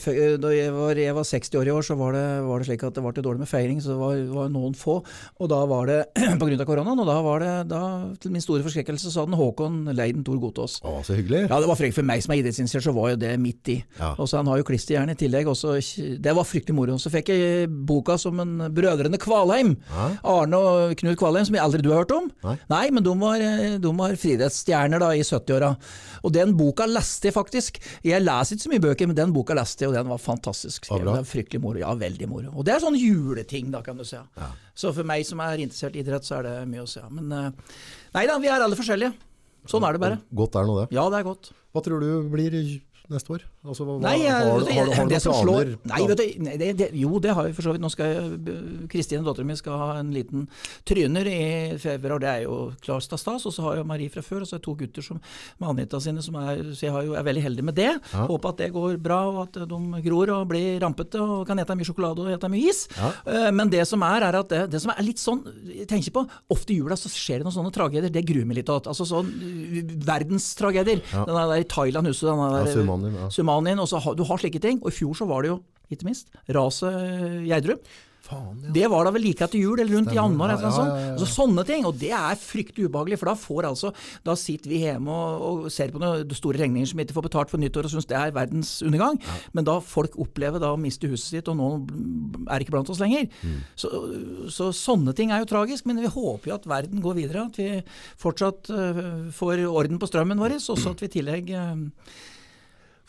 Speaker 2: f- da jeg var, jeg var 60 år i år, så var det, var det slik at det var til dårlig med feiring, så det var, var noen få. Og da var det pga. koronaen, og da var det, da, til min store forskrekkelse, så hadde Håkon leid Thor Tor Gotaas.
Speaker 1: Å, så hyggelig.
Speaker 2: Ja, det var frekt for meg som er idrettsinitiert, så var jo det midt i.
Speaker 1: Ja.
Speaker 2: Og så Han har jo klisterhjerne i tillegg. Også, det var fryktelig moro. Så fikk jeg boka som en Brødrene Kvalheim.
Speaker 1: Ja.
Speaker 2: Arne og Knut Kvalheim, som jeg aldri du har hørt om.
Speaker 1: Nei.
Speaker 2: men de var, eh, de var friidrettsstjerner i 70-åra. Og den boka leste jeg faktisk. Jeg leser ikke så mye bøker, men den boka leste jeg, og den var fantastisk. Skrevet. det var fryktelig moro. Ja, veldig moro. Og det er sånn juleting, da, kan du si. Så for meg som er interessert i idrett, så er det mye å si. Men eh, nei da, vi er alle forskjellige. Sånn er det bare.
Speaker 1: Godt er nå det.
Speaker 2: Ja, det er godt.
Speaker 1: Hva tror du blir neste år? Altså, hva,
Speaker 2: Nei, jeg,
Speaker 1: har, har, har
Speaker 2: det som slår
Speaker 1: planer?
Speaker 2: Nei, vet du, nei, det, det, jo, det har vi for så vidt. Nå skal Kristine, datteren min, skal ha en liten tryner i februar. Det er jo klart stas. Og så har jeg Marie fra før, og så er det to gutter som, med Anita sine, som er, så jeg har jo, er veldig heldig med det.
Speaker 1: Ja.
Speaker 2: Håper at det går bra, og at de gror og blir rampete og kan ete mye sjokolade og ete mye is.
Speaker 1: Ja.
Speaker 2: Eh, Men det som er, er at det, det som er litt sånn Jeg tenker på, ofte i jula så skjer det noen sånne tragedier. Det gruer meg litt til. Altså sånn verdenstragedier.
Speaker 1: Ja.
Speaker 2: Den der i Thailand, husker du den der
Speaker 1: Ja, Sumanien, ja.
Speaker 2: Sumanien, og så har, du har slike ting. Og i fjor så var det jo ikke minst. Raset Gjerdrum.
Speaker 1: Faen, ja.
Speaker 2: Det var da vel like etter jul, eller rundt i januar.
Speaker 1: Ja, ja, ja.
Speaker 2: Altså, sånne ting, og det er fryktelig ubehagelig, for da får altså, da sitter vi hjemme og, og ser på noen store regninger som ikke får betalt for nyttår og syns det er verdens undergang. Men da folk opplever da å miste huset sitt, og nå er ikke blant oss lenger.
Speaker 1: Mm.
Speaker 2: Så, så sånne ting er jo tragisk, men vi håper jo at verden går videre. At vi fortsatt uh, får orden på strømmen vår, og så at vi i tillegg eh,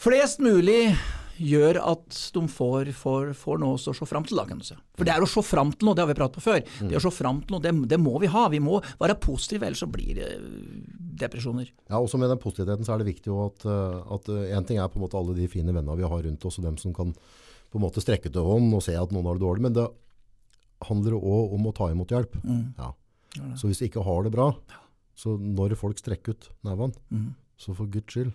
Speaker 2: flest mulig gjør at de får, får, får noe å se fram til. Da, kan du si. For det er å se fram til noe, det har vi pratet på før. Det å se fram til noe, det, det må vi ha. Vi må være positive, ellers så blir det depresjoner.
Speaker 1: Ja, også med den positiviteten så er det viktig at, eh, at eh, en ting er på en måte alle de fine vennene vi har rundt oss, og dem som kan på en måte strekke til hånd og se at noen har det dårlig, men det handler også om å ta imot hjelp. Ja. Så hvis du ikke har det bra, så når folk strekker ut nevene, så for Guds skyld.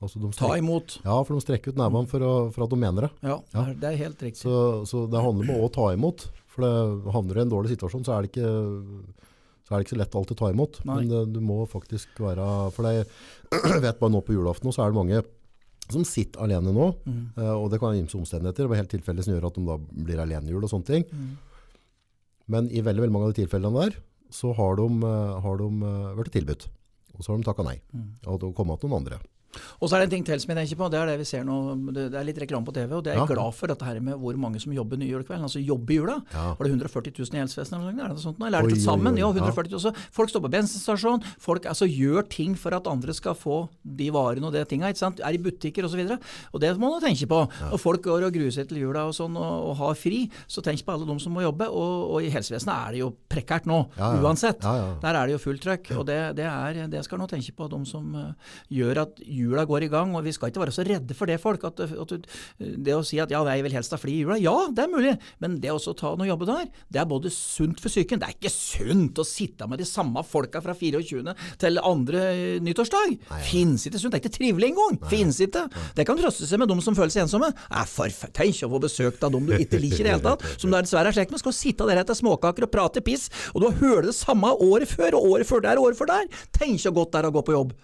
Speaker 1: Altså de
Speaker 2: Ta imot.
Speaker 1: ja, for de strekker ut nevene for, for at de mener det.
Speaker 2: Ja,
Speaker 1: Ja.
Speaker 2: det er helt riktig.
Speaker 1: Så, så det handler om å ta imot. For det havner du i en dårlig situasjon, så er det ikke så er det ikke så lett alltid å ta imot.
Speaker 2: Nei.
Speaker 1: Men det, du må faktisk være For jeg vet bare nå på julaften, så er det mange som sitter alene nå.
Speaker 2: Mm.
Speaker 1: eh, Og det kan være ymse omstendigheter. Det var helt tilfeldig som gjør at de da blir alenehjul og sånne ting.
Speaker 2: Mm.
Speaker 1: Men i veldig, veldig mange av de tilfellene der, så har de, eh, har de eh, vært tilbudt. Og så har de takka nei.
Speaker 2: Mm.
Speaker 1: Og det kommer til noen andre.
Speaker 2: Og så er det en ting til som jeg tenker på, det er det vi ser nå, det er litt reklame på TV, og det er jeg
Speaker 1: Ja.
Speaker 2: glad for, dette her med hvor mange som jobber nyjulekvelden, altså jobber i jula.
Speaker 1: Ja.
Speaker 2: Var det 140 000 i helsevesenet eller noe? Sånt? Eller er det
Speaker 1: Oi,
Speaker 2: sammen?
Speaker 1: oi, oi,
Speaker 2: Ja,
Speaker 1: ja.
Speaker 2: 140 000. Folk står på bensinstasjon, folk altså gjør ting for at andre skal få de varene og de tinga? Er i butikker osv. Og, så og det må man tenke på. Og folk går og gruer seg til jula og sånn og, og har fri, så tenk på alle de som må jobbe. Og, og i helsevesenet er det jo prekært nå,
Speaker 1: Ja, ja.
Speaker 2: uansett.
Speaker 1: Ja, ja.
Speaker 2: Der er det jo fullt trøkk, og det, det, er, det skal nå tenke på de som eh, gjør at jula går i gang. og Vi skal ikke være så redde for det, folk. At, at det å si at ja, jeg vil helst ha fri i jula, ja, det er mulig. Men det å ta noe jobbe der, det er både sunt for psyken. Det er ikke sunt å sitte med de samme folka fra 24. til andre nyttårsdag. Fins ikke sunt. Det er ikke trivelig engang. Fins ikke. Det kan trøste seg med de som føler seg ensomme. Nei, for tenk å få besøk av dem du ikke liker i det hele tatt, som du er dessverre er slekt med. Skal sitte der etter småkaker og prate piss, og du har hørt det samme året før, og året før der, og året før der. Tenk så godt det er å gå på jobb.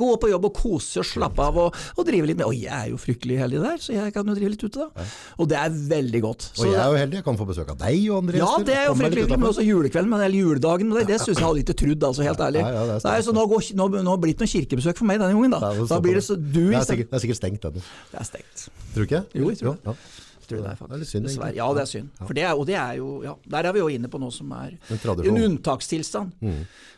Speaker 2: Gå på jobb og kose og slappe av og, og drive litt med. Og jeg er jo fryktelig heldig der, så jeg kan jo drive litt ute, da. Og det er veldig godt.
Speaker 1: Og jeg er jo heldig, jeg kan få besøk av deg og andre
Speaker 2: ja,
Speaker 1: gjester.
Speaker 2: det er jo fryktelig hyggelig, men også julekvelden, men, eller juledagen, men det, det syns jeg hadde ikke trodd, altså, helt ærlig.
Speaker 1: Ja, ja,
Speaker 2: Nei, så nå, går, nå, nå blir det ikke noe kirkebesøk for meg denne gangen, da.
Speaker 1: Nei,
Speaker 2: Da blir det så du
Speaker 1: det, er sikkert, det er sikkert stengt, denne.
Speaker 2: Det er stengt.
Speaker 1: Tror du ikke?
Speaker 2: Jo, jeg tror det.
Speaker 1: Ja.
Speaker 2: Tror jeg det er faktisk.
Speaker 1: det er litt synd,
Speaker 2: Dessverre. Ja, det er synd. For det er, og det er jo, ja, der er vi jo inne på noe som er
Speaker 1: En tradisjon. Mm.
Speaker 2: en unntakstilstand.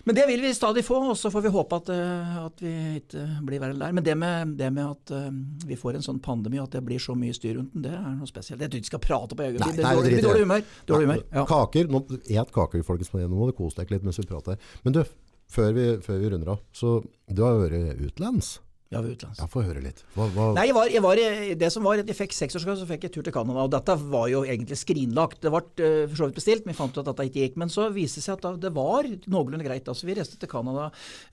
Speaker 2: Men det vil vi stadig få, og så får vi håpe at, eh, at vi ikke blir verre der. Men det med, det med at eh, vi får en sånn pandemi, at det blir så mye styr rundt den, det er noe spesielt. Jeg tror ikke vi skal prate på egen tid. Det blir dårlig, humør. Dårlig humør. Ja.
Speaker 1: Kaker, nå, et kaker folkens, nå må du kose deg litt mens vi prater. Men du, før vi, før vi runder av, så du har vært utlands?
Speaker 2: Ja, vi er utenlands.
Speaker 1: Ja, få høre litt. Hva, hva,
Speaker 2: Nei, jeg var, jeg var, det som var, jeg fikk seksårsgave, så fikk jeg tur til Canada. Og dette var jo egentlig skrinlagt. Det ble eh, for så vidt bestilt, men vi fant ut at dette ikke gikk. Men så viste det seg at det var noenlunde greit. Altså, vi reiste til Canada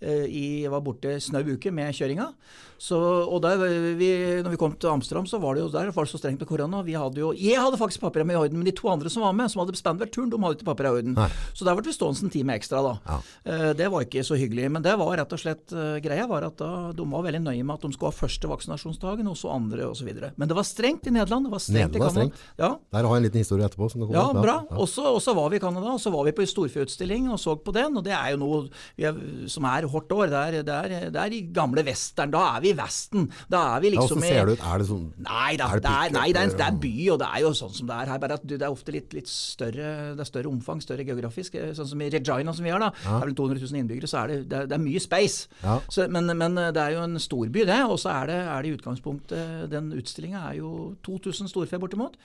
Speaker 2: eh, i Jeg var borte snau uke med kjøringa. Så, og der, vi, når vi kom til Amsterdam, så var det jo der var det så strengt med korona. Vi hadde jo, jeg hadde faktisk papirene i orden, men de to andre som var med, som hadde bestemt turen, de hadde ikke papirene i orden.
Speaker 1: Nei.
Speaker 2: Så der ble vi stående en time ekstra, da.
Speaker 1: Ja.
Speaker 2: Eh, Det var ikke så hyggelig. Men det var rett og slett greia var at da, de var veldig nøye med at de skulle ha første vaksinasjonsdagen, og så andre osv. Men det var strengt i Nederland. Det var strengt
Speaker 1: Nederland
Speaker 2: i
Speaker 1: var
Speaker 2: Strengt. Ja,
Speaker 1: Der har jeg en liten historie etterpå.
Speaker 2: Ja,
Speaker 1: opp.
Speaker 2: bra.
Speaker 1: Ja.
Speaker 2: Og så var vi i Canada, og så var vi på en storfeutstilling og så på den. Og det er jo noe vi er, som er hårdt år. Det er, det, er, det er i gamle Western. Da er vi i Vesten. Da er vi
Speaker 1: Ja,
Speaker 2: liksom
Speaker 1: i... ser det ut? Er det sånn
Speaker 2: Nei da,
Speaker 1: Er det
Speaker 2: er, nei, det er, en, det er by, og det er jo sånn som det er her. Bare at det er ofte litt, litt større Det er større omfang, større geografisk. eh, Sånn som i Regina som vi har, da. Det er vel 200 000 innbyggere, så er det, det, er, er mye space.
Speaker 1: Ja.
Speaker 2: Så, men, men det er jo en storby, det. Og så er det, er det i utgangspunktet Den utstillinga er jo 2000 storfe bortimot.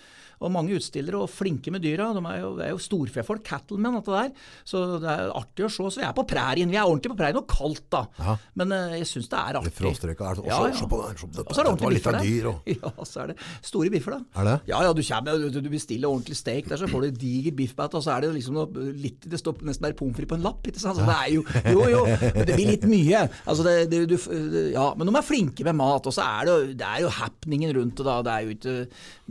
Speaker 2: Og mange utstillere, og flinke med dyra. De er jo, det er jo storfefolk, cattlemen, dette der. Så det er artig å se. Så vi er på prærien. Vi er ordentlig på prærien, og kaldt, da.
Speaker 1: Ja.
Speaker 2: Men eh, jeg syns det er artig.
Speaker 1: Froststrøka er sånn,
Speaker 2: Ja, ja.
Speaker 1: se på den, se på
Speaker 2: Og så er det ordentlig biffer
Speaker 1: dyr.
Speaker 2: der.
Speaker 1: Og,
Speaker 2: Ja, så er det store biffer, da.
Speaker 1: er det?
Speaker 2: Ja, ja, du kommer, du, du bestiller ordentlig steak der, så får du diger biffbat, og så er det liksom noe litt Det står nesten bare pommes frites på en lapp, ikke sant. Så det er jo Jo, jo, det blir litt mye. Altså, det, det, du, ja, men de er flinke med mat, og så er det, jo- det er jo happeningen rundt det, da. Det er jo ikke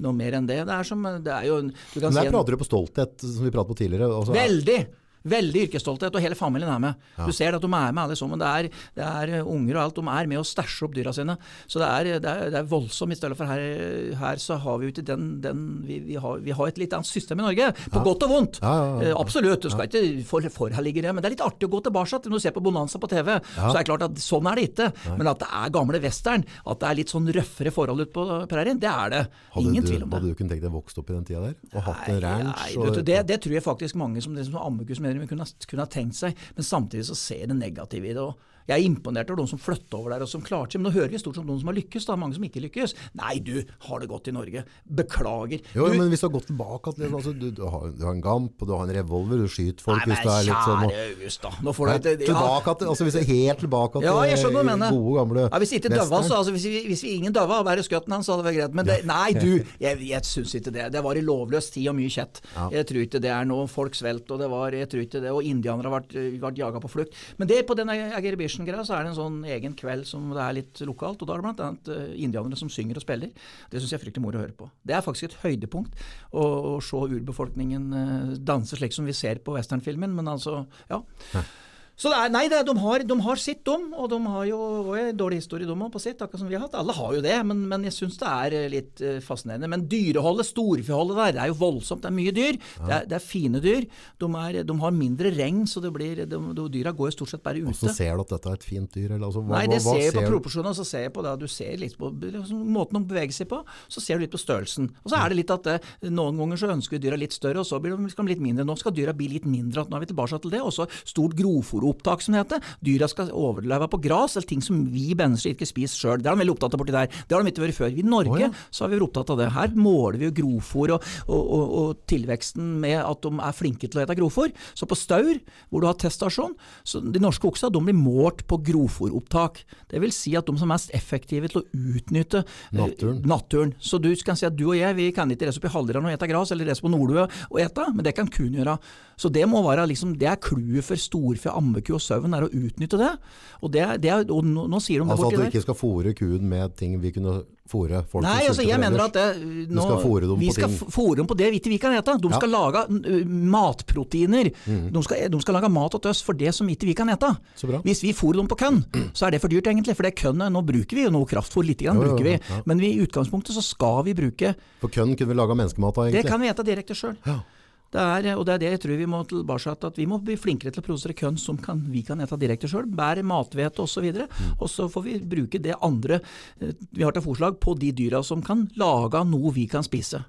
Speaker 2: noe mer enn det. Det er som Det er jo en- Du kan
Speaker 1: Men
Speaker 2: si
Speaker 1: der
Speaker 2: en,
Speaker 1: prater du på stolthet, som vi pratet på tidligere. Altså,
Speaker 2: Veldig! Veldig yrkesstolthet, og hele familien er med. Du ser at de er med alle sammen. Det er, det er eh, unger og alt. De er med å stæsjer opp dyra sine. Så det er, det er, det er voldsomt. I stedet for her, her så har vi jo ikke den, den vi, vi, har, vi, har, et litt annet system i Norge. På godt og vondt.
Speaker 1: Ja, ja, ja,
Speaker 2: Eh, Absolutt. Du skal ikke for, forherlige det. Men det er litt artig å gå tilbake når du ser på Bonanza på TV. Så er det klart at sånn er det ikke. Men at det er gamle western, at det er litt sånn røffere forhold ute på prærien, det er det.
Speaker 1: Hadde
Speaker 2: Ingen
Speaker 1: du,
Speaker 2: tvil om det.
Speaker 1: Hadde du kunnet tenkt deg vokst opp i den tida der? Og hatt en ranch?
Speaker 2: nei,
Speaker 1: og-
Speaker 2: du, det, det tror jeg faktisk mange som, som ammekusmedlemmer kunne, kunne ha tenkt seg, men samtidig så ser det negative i det. Og jeg er imponert over de som flytter over der og som klarte seg. Men nå hører vi stort sett om noen som har lykkes, da, mange som ikke lykkes. Nei, du har det godt i Norge. Beklager.
Speaker 1: Jo,
Speaker 2: du,
Speaker 1: men hvis du har gått tilbake at, altså, du, du, har, du har en gamp, og du har en revolver, du skyter folk
Speaker 2: Nei,
Speaker 1: hvis du er litt sånn og-
Speaker 2: kjære August, da. Nå får du et ja.
Speaker 1: altså Hvis jeg er helt tilbake til
Speaker 2: Ja, jeg skjønner hva du mener.
Speaker 1: gode, gamle
Speaker 2: Ja, hvis ikke døva, så altså, hvis, vi, hvis vi ingen døva, bare skjøt han, så hadde det vært greit. Men det, nei, du, jeg, jeg syns ikke det. Det var i lovløs tid og mye kjett. Jeg tror ikke det er noe folk svelger, og det var, jeg tror ikke det, og indianere har vært, vært jaga på flukt. Men det på den Ageribition-greia så er det en sånn egen kveld som det er litt lokalt, og da er det blant annet eh, indianere som synger og spiller. Det syns jeg er fryktelig moro å høre på. Det er faktisk et høydepunkt å, å se urbefolkningen eh, danse slik som vi ser på westernfilmen, men altså, ja. Så er, nei, er, de, har, de har sitt, dom, og de har jo en dårlig historie de på sitt, akkurat som vi har hatt. Alle har jo det, men, men jeg syns det er eh, litt eh, fascinerende. Men dyreholdet, storfeholdet der, det er jo voldsomt. Det er mye dyr. Det, er, det er fine dyr. De, er, de har mindre regn, så det blir, de, dyra går jo stort sett bare ute.
Speaker 1: Hvordan ser du at dette er et fint dyr? Eller, altså, hva,
Speaker 2: Nei, det
Speaker 1: hva, hva
Speaker 2: ser jeg på proporsjonene, så ser jeg på det. Du ser litt på liksom, måten de beveger seg på, så ser du litt på størrelsen. Og så er det litt at det, noen ganger så ønsker vi dyra litt større, og så blir de litt mindre. Nå skal dyra bli litt mindre, nå er vi tilbake til det. Og så stort grovfòropptak, som det heter. Dyra skal overleve på gras, eller ting som vi mennesker ikke spiser sjøl. Det er de veldig opptatt av borti der. Det har de ikke vært før. I Norge
Speaker 1: oh, ja.
Speaker 2: så har vi vært opptatt av det. Her måler vi jo grovfòr og, og, og, og tilveksten med at de er flinke til å ete grovfòr. Så på Staur, hvor du har teststasjon, så de norske oksa de blir målt på grovfòropptak. Det vil si at de som er mest effektive til å utnytte eh,
Speaker 1: Naturen.
Speaker 2: naturen. Så du kan si at du og jeg vi kan ikke reise opp i Halldran og ete gras, eller reise på Nordøya og ete, men det kan kun gjøre. Så det må være liksom, det er clouet for storfe, ammeku og sauen, er å utnytte det. Og, det, det er, og nå, nå sier de
Speaker 1: Altså at du ikke skal fôre kuen med ting vi kunne fôre folk
Speaker 2: Nei, altså jeg mener at det, nå,
Speaker 1: skal fôre dem
Speaker 2: vi
Speaker 1: på
Speaker 2: skal
Speaker 1: ting.
Speaker 2: fôre dem på det vi kan ete. De
Speaker 1: Ja.
Speaker 2: skal lage uh, matproteiner. De, skal, de skal lage mat til oss for det som ikke vi kan ete. Hvis vi fôrer dem på kønn, så er det for dyrt egentlig. For det kønnet, nå bruker vi jo noe kraftfôr, litt grann
Speaker 1: Jo, jo,
Speaker 2: vi.
Speaker 1: ja.
Speaker 2: Men vi, i utgangspunktet så skal vi bruke
Speaker 1: For kønn kunne vi laga menneskemat av, egentlig.
Speaker 2: Det kan vi ete direkte sjøl.
Speaker 1: Ja.
Speaker 2: Det er, og det er det jeg tror vi må tilbake til, at vi må bli flinkere til å produsere kønn som kan, vi kan ete direkte sjøl. Bær, mathvete osv. Og,
Speaker 1: Mm.
Speaker 2: og så får vi bruke det andre eh, vi har til forslag på de dyra som kan lage noe vi kan spise.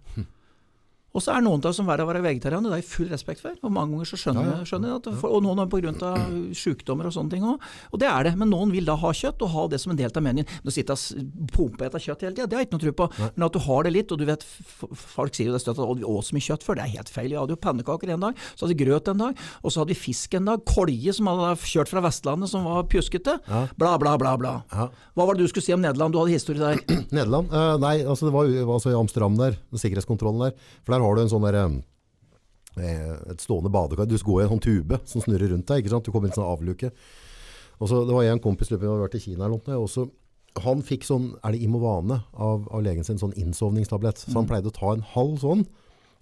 Speaker 2: Og så er noen av oss som verre å være vegetarianer, det har jeg full respekt for. Og mange ganger så skjønner
Speaker 1: Ja,
Speaker 2: skjønner jeg at, Og noen er pga. sykdommer og sånne ting òg. Og det er det. Men noen vil da ha kjøtt, og ha det som en del av menyen. Men sitter sitte og pumper etter kjøtt hele tida, det har jeg ikke noe tro på. Men at du har det litt, og du vet Folk sier jo det støtt at vi åt så mye kjøtt før. Det er helt feil. Vi hadde jo pannekaker en dag, så hadde vi grøt en dag, og så hadde vi fisk en dag. Kolje som hadde kjørt fra Vestlandet som var pjuskete.
Speaker 1: Ja.
Speaker 2: Bla, bla, bla, bla.
Speaker 1: Ja.
Speaker 2: Hva var det du skulle si om Nederland? Du hadde historie der.
Speaker 1: Nederland? Uh, nei, altså det var altså i Amsterdam der, sikkerhetskontrollen der. For der har du en sånn der, eh, et stående badekar. Du går i en sånn tube som snurrer rundt deg, ikke sant? Du kommer i en sånn avluke. Og så, det var en kompis, vi hadde vært i Kina eller noe, og så, han fikk sånn, er det Imovane av, av legen sin, sånn innsovningstablett. Så han pleide å ta en halv sånn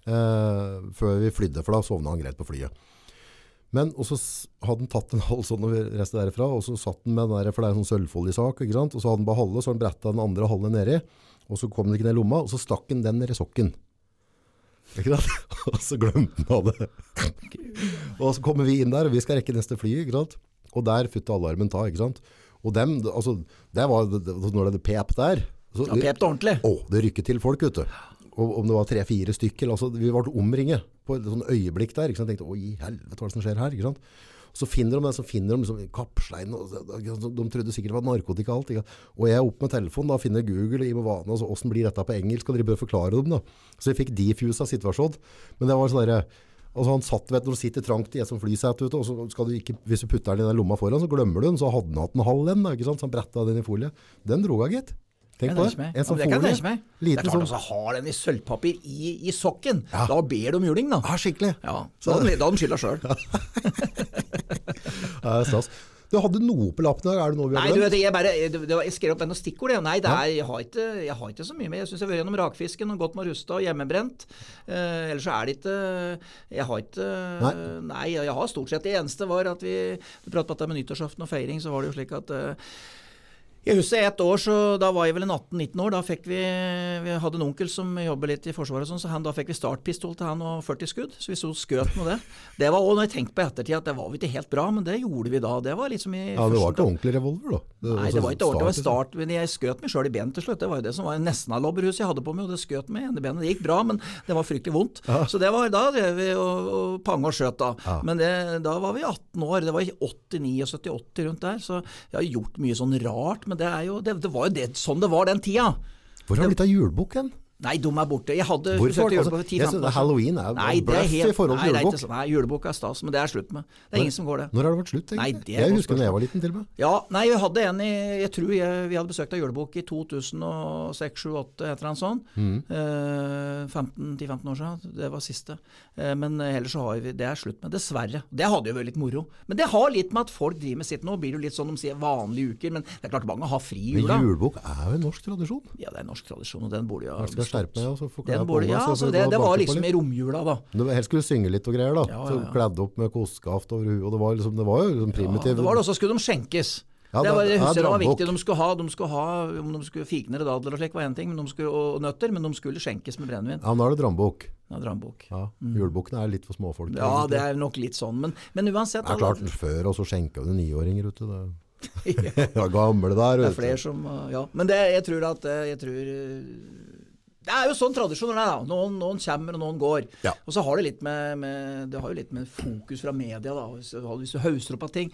Speaker 1: eh, før vi flydde, for da sovna han greit på flyet. Men og så hadde han tatt en halv sånn og vi derifra, og så satt han med den der, for det er en sånn sølvfoliesak, ikke sant? Og så hadde han bare halve, så han bretta den andre halve nedi, og så kom den ikke ned i lomma, og så stakk han den ned i sokken. Ikke sant? Og så glemte han av det. og så kommer vi inn der, og vi skal rekke neste fly, ikke sant? Og der futta alarmen ta, ikke sant? Og dem, altså, det var, det- når det pep der, så,
Speaker 2: Ja, Pep det ordentlig.
Speaker 1: å, det rykket til folk, vet du. Og om det var tre-fire stykker, altså, vi ble omringet på et sånn øyeblikk der. Ikke sant? Jeg tenkte, oi, helvete, hva er det som skjer her? Ikke sant? Så finner de det, så finner de liksom og de trodde sikkert det var narkotika alt. Ikke? Og jeg er opp med telefonen, da finner Google i Movane, altså, hvordan blir dette på engelsk, og dere bør forklare dem da. Så jeg fikk defusa situasjonen. Men det var sånn derre altså han satt, vet når du sitter trangt i et sånt flysete og så skal du ikke, hvis du putter den i den lomma foran, så glemmer du den, så hadde han hatt en halv en, da, ikke sant? Så han bretta den i folie. Den dro jeg, gitt. Tenk på det. En som
Speaker 2: Ja, men det meg. Det er klart
Speaker 1: å
Speaker 2: altså, har den i sølvpapir i, i sokken.
Speaker 1: Ja.
Speaker 2: Da ber de om juling, da.
Speaker 1: Ja, skikkelig.
Speaker 2: Ja, så da har de- skylda sjøl.
Speaker 1: Stas. Du hadde noe på lappen i er det noe vi har
Speaker 2: du
Speaker 1: Nei,
Speaker 2: vet, jeg, bare, jeg skrev opp noen stikkord. Nei, det er, jeg, har ikke, jeg har ikke så mye med. Jeg syns jeg har vært gjennom rakfisken og gått med rusta og hjemmebrent. Eh, ellers så er det ikke Jeg har ikke
Speaker 1: Nei.
Speaker 2: Nei, jeg har stort sett Det eneste var at vi Du pratet om dette med nyttårsaften og feiring, så var det jo slik at eh, jeg husker et år, så da var jeg vel en 18-19 år. Da fikk vi Vi hadde en onkel som jobber litt i Forsvaret, og sånn, så han, da fikk vi startpistol til han og 40 skudd. Så vi så skjøt med det. Det var òg, når jeg tenkte på ettertid, at det var ikke helt bra, men det gjorde vi da. Det var liksom i
Speaker 1: Ja, det var ikke ordentlig revolver, da.
Speaker 2: Nei,
Speaker 1: altså
Speaker 2: det var ikke ordentlig. Det var
Speaker 1: start,
Speaker 2: men jeg skjøt meg sjøl i benet til slutt. Det var jo det som var nesten av lobberhuset jeg hadde på meg, og det skjøt meg i benet. Det gikk bra, men det var fryktelig vondt. Så det var da drev vi og, og panga og skjøt, da.
Speaker 1: Ja.
Speaker 2: Men det, da var vi 18 år. Det var i 89 og 80 rundt der, så jeg har gjort mye sånn rart. Men det jo det, det var jo sånn det var den tida.
Speaker 1: Hvor har det blitt av julebukk hen?
Speaker 2: Nei, de er borte. Jeg hadde
Speaker 1: Hvorfor?
Speaker 2: forsøkt det
Speaker 1: Altså, jeg
Speaker 2: 10-15
Speaker 1: synes Halloween er
Speaker 2: Nei, det er
Speaker 1: bløff
Speaker 2: helt,
Speaker 1: i forhold til
Speaker 2: er
Speaker 1: julebukk.
Speaker 2: sånn. Nei, julebukk er stas, men det er slutt med. Det er ingen som går det.
Speaker 1: Når har det vært slutt, egentlig?
Speaker 2: Nei, det er
Speaker 1: jeg husker da jeg var liten til og med.
Speaker 2: Ja, nei, vi hadde en i Jeg tror jeg, vi hadde besøkt av julebukk i 2006, 7, 8, et eller annet sånt.
Speaker 1: Mm.
Speaker 2: Eh, 15 10-15 år siden. Det var siste. Eh, men ellers så har vi Det er slutt med. Dessverre. Det hadde jo vært litt moro. Men det har litt med at folk driver med sitt. Nå blir det jo litt sånn de sier vanlige uker, men det er klart mange har fri i
Speaker 1: Men
Speaker 2: jula.
Speaker 1: julebukk er jo en norsk tradisjon.
Speaker 2: Ja, det er norsk tradisjon, og den burde jo
Speaker 1: skjerpe meg og så
Speaker 2: Den
Speaker 1: på meg,
Speaker 2: ja,
Speaker 1: så får
Speaker 2: altså, det, det var liksom i romjula, da.
Speaker 1: Du helst skulle synge litt og greier, da.
Speaker 2: Ja, ja, ja, Så
Speaker 1: kledd opp med kosteskaft over huet. Det var, liksom, det var jo liksom
Speaker 2: Ja, det var det også, skulle de skjenkes.
Speaker 1: Ja,
Speaker 2: det var, jeg husker det var viktig. De skulle ha, de skulle ha om de skulle fikner og dadler og slik var en ting, men de skulle, og nøtter, men de skulle skjenkes med brennevin.
Speaker 1: Ja, nå er det drambukk.
Speaker 2: Ja, drambukk.
Speaker 1: Ja, Julebukkene er litt for småfolk.
Speaker 2: Mm. Ja,
Speaker 1: egentlig.
Speaker 2: det er nok litt sånn, men, men uansett
Speaker 1: Det er klart, før og så skjenka du niåringer ute. Det. ja, gamle der.
Speaker 2: Det er flere som Ja. Men det, jeg tror at uh, Jeg tror uh, Det er jo sånn tradisjon. er, da. Noen, noen kommer, og noen går.
Speaker 1: Ja.
Speaker 2: Og så har det litt med, med Det har jo litt med fokus fra media, da. Hvis, hvis du hauser opp av ting,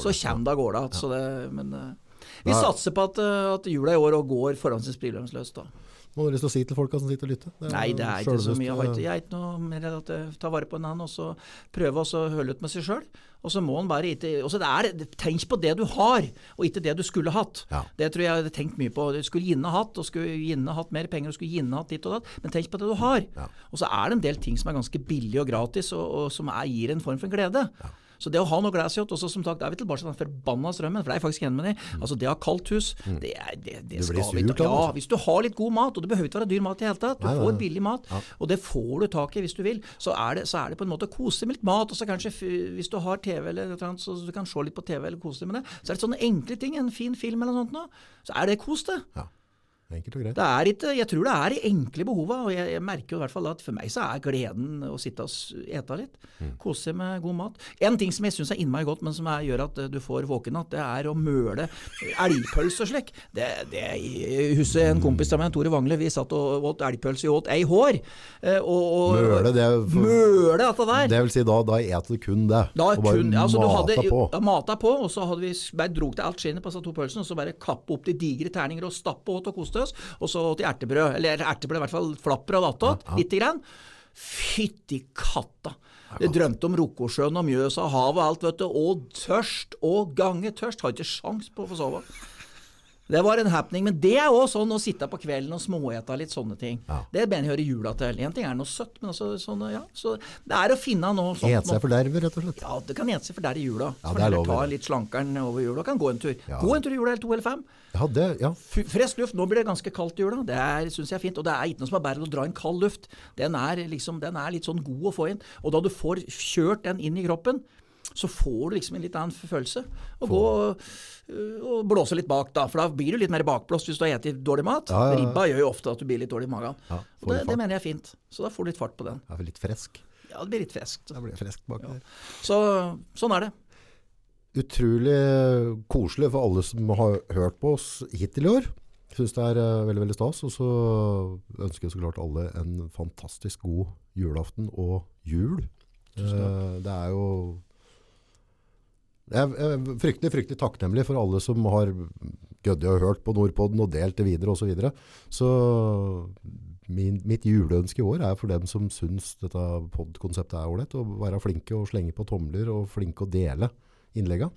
Speaker 1: Så kommer det av gårde.
Speaker 2: Så det, men uh, vi satser på at, uh, at jula i år og går forhåndsvis problemløst. da.
Speaker 1: Hva har du lyst til å si til folka som sitter og lytter?
Speaker 2: Nei, det er ikke så mye. Jeg har ikke, jeg er ikke noe mer enn at jeg tar vare på en annen, og så prøve å høle ut med seg sjøl. Og så må en bare ikke det er, Tenk på det du har, og ikke det du skulle hatt.
Speaker 1: Ja.
Speaker 2: Det tror jeg jeg hadde tenkt mye på. Du skulle gjerne hatt, og skulle gjerne hatt mer penger, og skulle gjerne hatt ditt og datt, men tenk på det du har.
Speaker 1: Ja.
Speaker 2: Og så er det en del ting som er ganske billig og gratis, og, og som er, gir en form for glede. Så det å ha noe i, og så som sagt, er vi tilbake til den forbanna strømmen, for det er jeg faktisk enig med deg. Altså det å ha kaldt hus, det, er, det, det
Speaker 1: Mm.
Speaker 2: Skal vi ta. Ja, hvis du har litt god mat, og det behøver ikke være dyr mat i det hele tatt, du
Speaker 1: Nei,
Speaker 2: får billig mat, og det får du tak i hvis du vil, så er det, så er det på en måte kose deg med litt mat, og så kanskje hvis du har TV eller noe sånt, annet, så du kan se litt på TV eller kose deg med det, så er det sånne enkle ting, en fin film eller noe sånt nå, så er det kos det.
Speaker 1: Ja, enkelt og greit.
Speaker 2: Det er ikke, jeg tror det er de enkle behova, og jeg, jeg merker jo i hvert fall at for meg så er gleden å sitte og ete litt.
Speaker 1: Mm.
Speaker 2: Kose seg med god mat. En ting som jeg syns er innmari godt, men som er, gjør at eh, du får våkenatt, det er å møle elgpølse og slik. Det, det, jeg husker en kompis av meg, Tore Wangle, vi satt og åt elgpølse, vi åt ei hår. eh, Og, og,
Speaker 1: Møle, det er for-
Speaker 2: Møle dette der.
Speaker 1: Det vil si, da, da eter du kun det.
Speaker 2: Da
Speaker 1: og bare
Speaker 2: kun, altså, du hadde,
Speaker 1: på.
Speaker 2: Ja, mata på, og så hadde vi bare drog til alt skinnet på disse to pølsene, og så bare kappe opp de digre terninger og stappe åt og koste oss, og så åt ertebrød, eller ertebrød i hvert fall flapper Ja, ja. lite grann. Fytti katta! Jeg drømte om Rokosjøen og Mjøsa havet og alt, vet du, og tørst og gange tørst. Har ikke sjans på å få sove. Det var en happening, men det er òg sånn å sitte på kvelden og småete litt sånne ting.
Speaker 1: Ja.
Speaker 2: Det mener jeg hører jula til. En ting er noe søtt, men altså sånn, ja. Så det er å finne noe sånt. Ete
Speaker 1: seg for derved, rett og slett.
Speaker 2: Ja, det kan ete seg for der i jula.
Speaker 1: Ja, det er lov,
Speaker 2: ta litt slankeren over jula kan gå en tur.
Speaker 1: Ja.
Speaker 2: Gå en tur i jula, eller to eller fem.
Speaker 1: Ja, det, ja.
Speaker 2: F- Frisk luft. Nå blir det ganske kaldt i jula. Det syns jeg er fint. Og det er ikke noe som er bedre enn å dra inn kald luft. Den er, liksom, den er litt sånn god å få inn. Og da du får kjørt den inn i kroppen, så får du liksom en litt annen følelse. Og gå og, og blåse litt bak, da. For da blir du litt mer bakblåst hvis du har spist dårlig mat.
Speaker 1: Ja, ja, ja.
Speaker 2: Ribba gjør jo ofte at du blir litt dårlig i magen. Og det, det mener jeg er fint. Så da får du litt fart på den.
Speaker 1: Ja, litt fresk.
Speaker 2: Ja, det blir litt freskt.
Speaker 1: Jeg blir fresk bak der.
Speaker 2: Så sånn er det.
Speaker 1: Utrolig koselig for alle som har hørt på oss hittil i år. Jeg synes det er eh, veldig, veldig stas. Og så ønsker jeg så klart alle en fantastisk god julaften og jul. Eh, det er jo jeg er fryktelig, fryktelig takknemlig for alle som har gødde og hørt på Nordpodden og delt det videre og så videre. Så mitt juleønske i år er for dem som syns dette podkonseptet er ålreit, å være flinke og slenge på tomler og flinke å dele innlegga.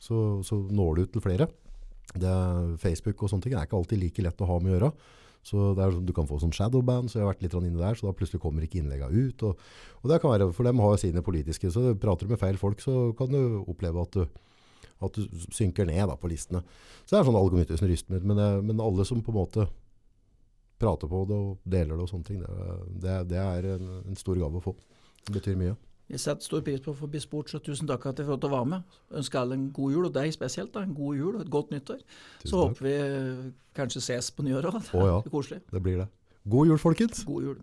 Speaker 1: Så, så når du ut til flere. Det, Facebook og sånne ting er ikke alltid like lett å ha med å gjøre. Så er, sånn- du kan få sånn shadowband, så jeg har vært litt inne der, så da plutselig kommer ikke innleggene ut. Og, og det kan være, for dem har jo sine politiske, så prater du med feil folk, så kan du oppleve at du At du synker ned da, på listene. Så det er sånn algoritmer som ryster. Men, men alle som på en måte prater på det og deler det og sånne ting, det, det, det er en, en stor gave å få. Det betyr mye.
Speaker 2: Vi setter stor pris på å få bli spurt, så tusen takk at jeg fikk være med. Ønsker alle en god jul, og deg spesielt. da, En god jul og et godt nyttår.
Speaker 1: Tusen
Speaker 2: Så
Speaker 1: takk.
Speaker 2: håper vi eh, kanskje ses på nyåret òg.
Speaker 1: Ja.
Speaker 2: Det er koselig.
Speaker 1: Det blir det. God jul, folkens!
Speaker 2: God jul.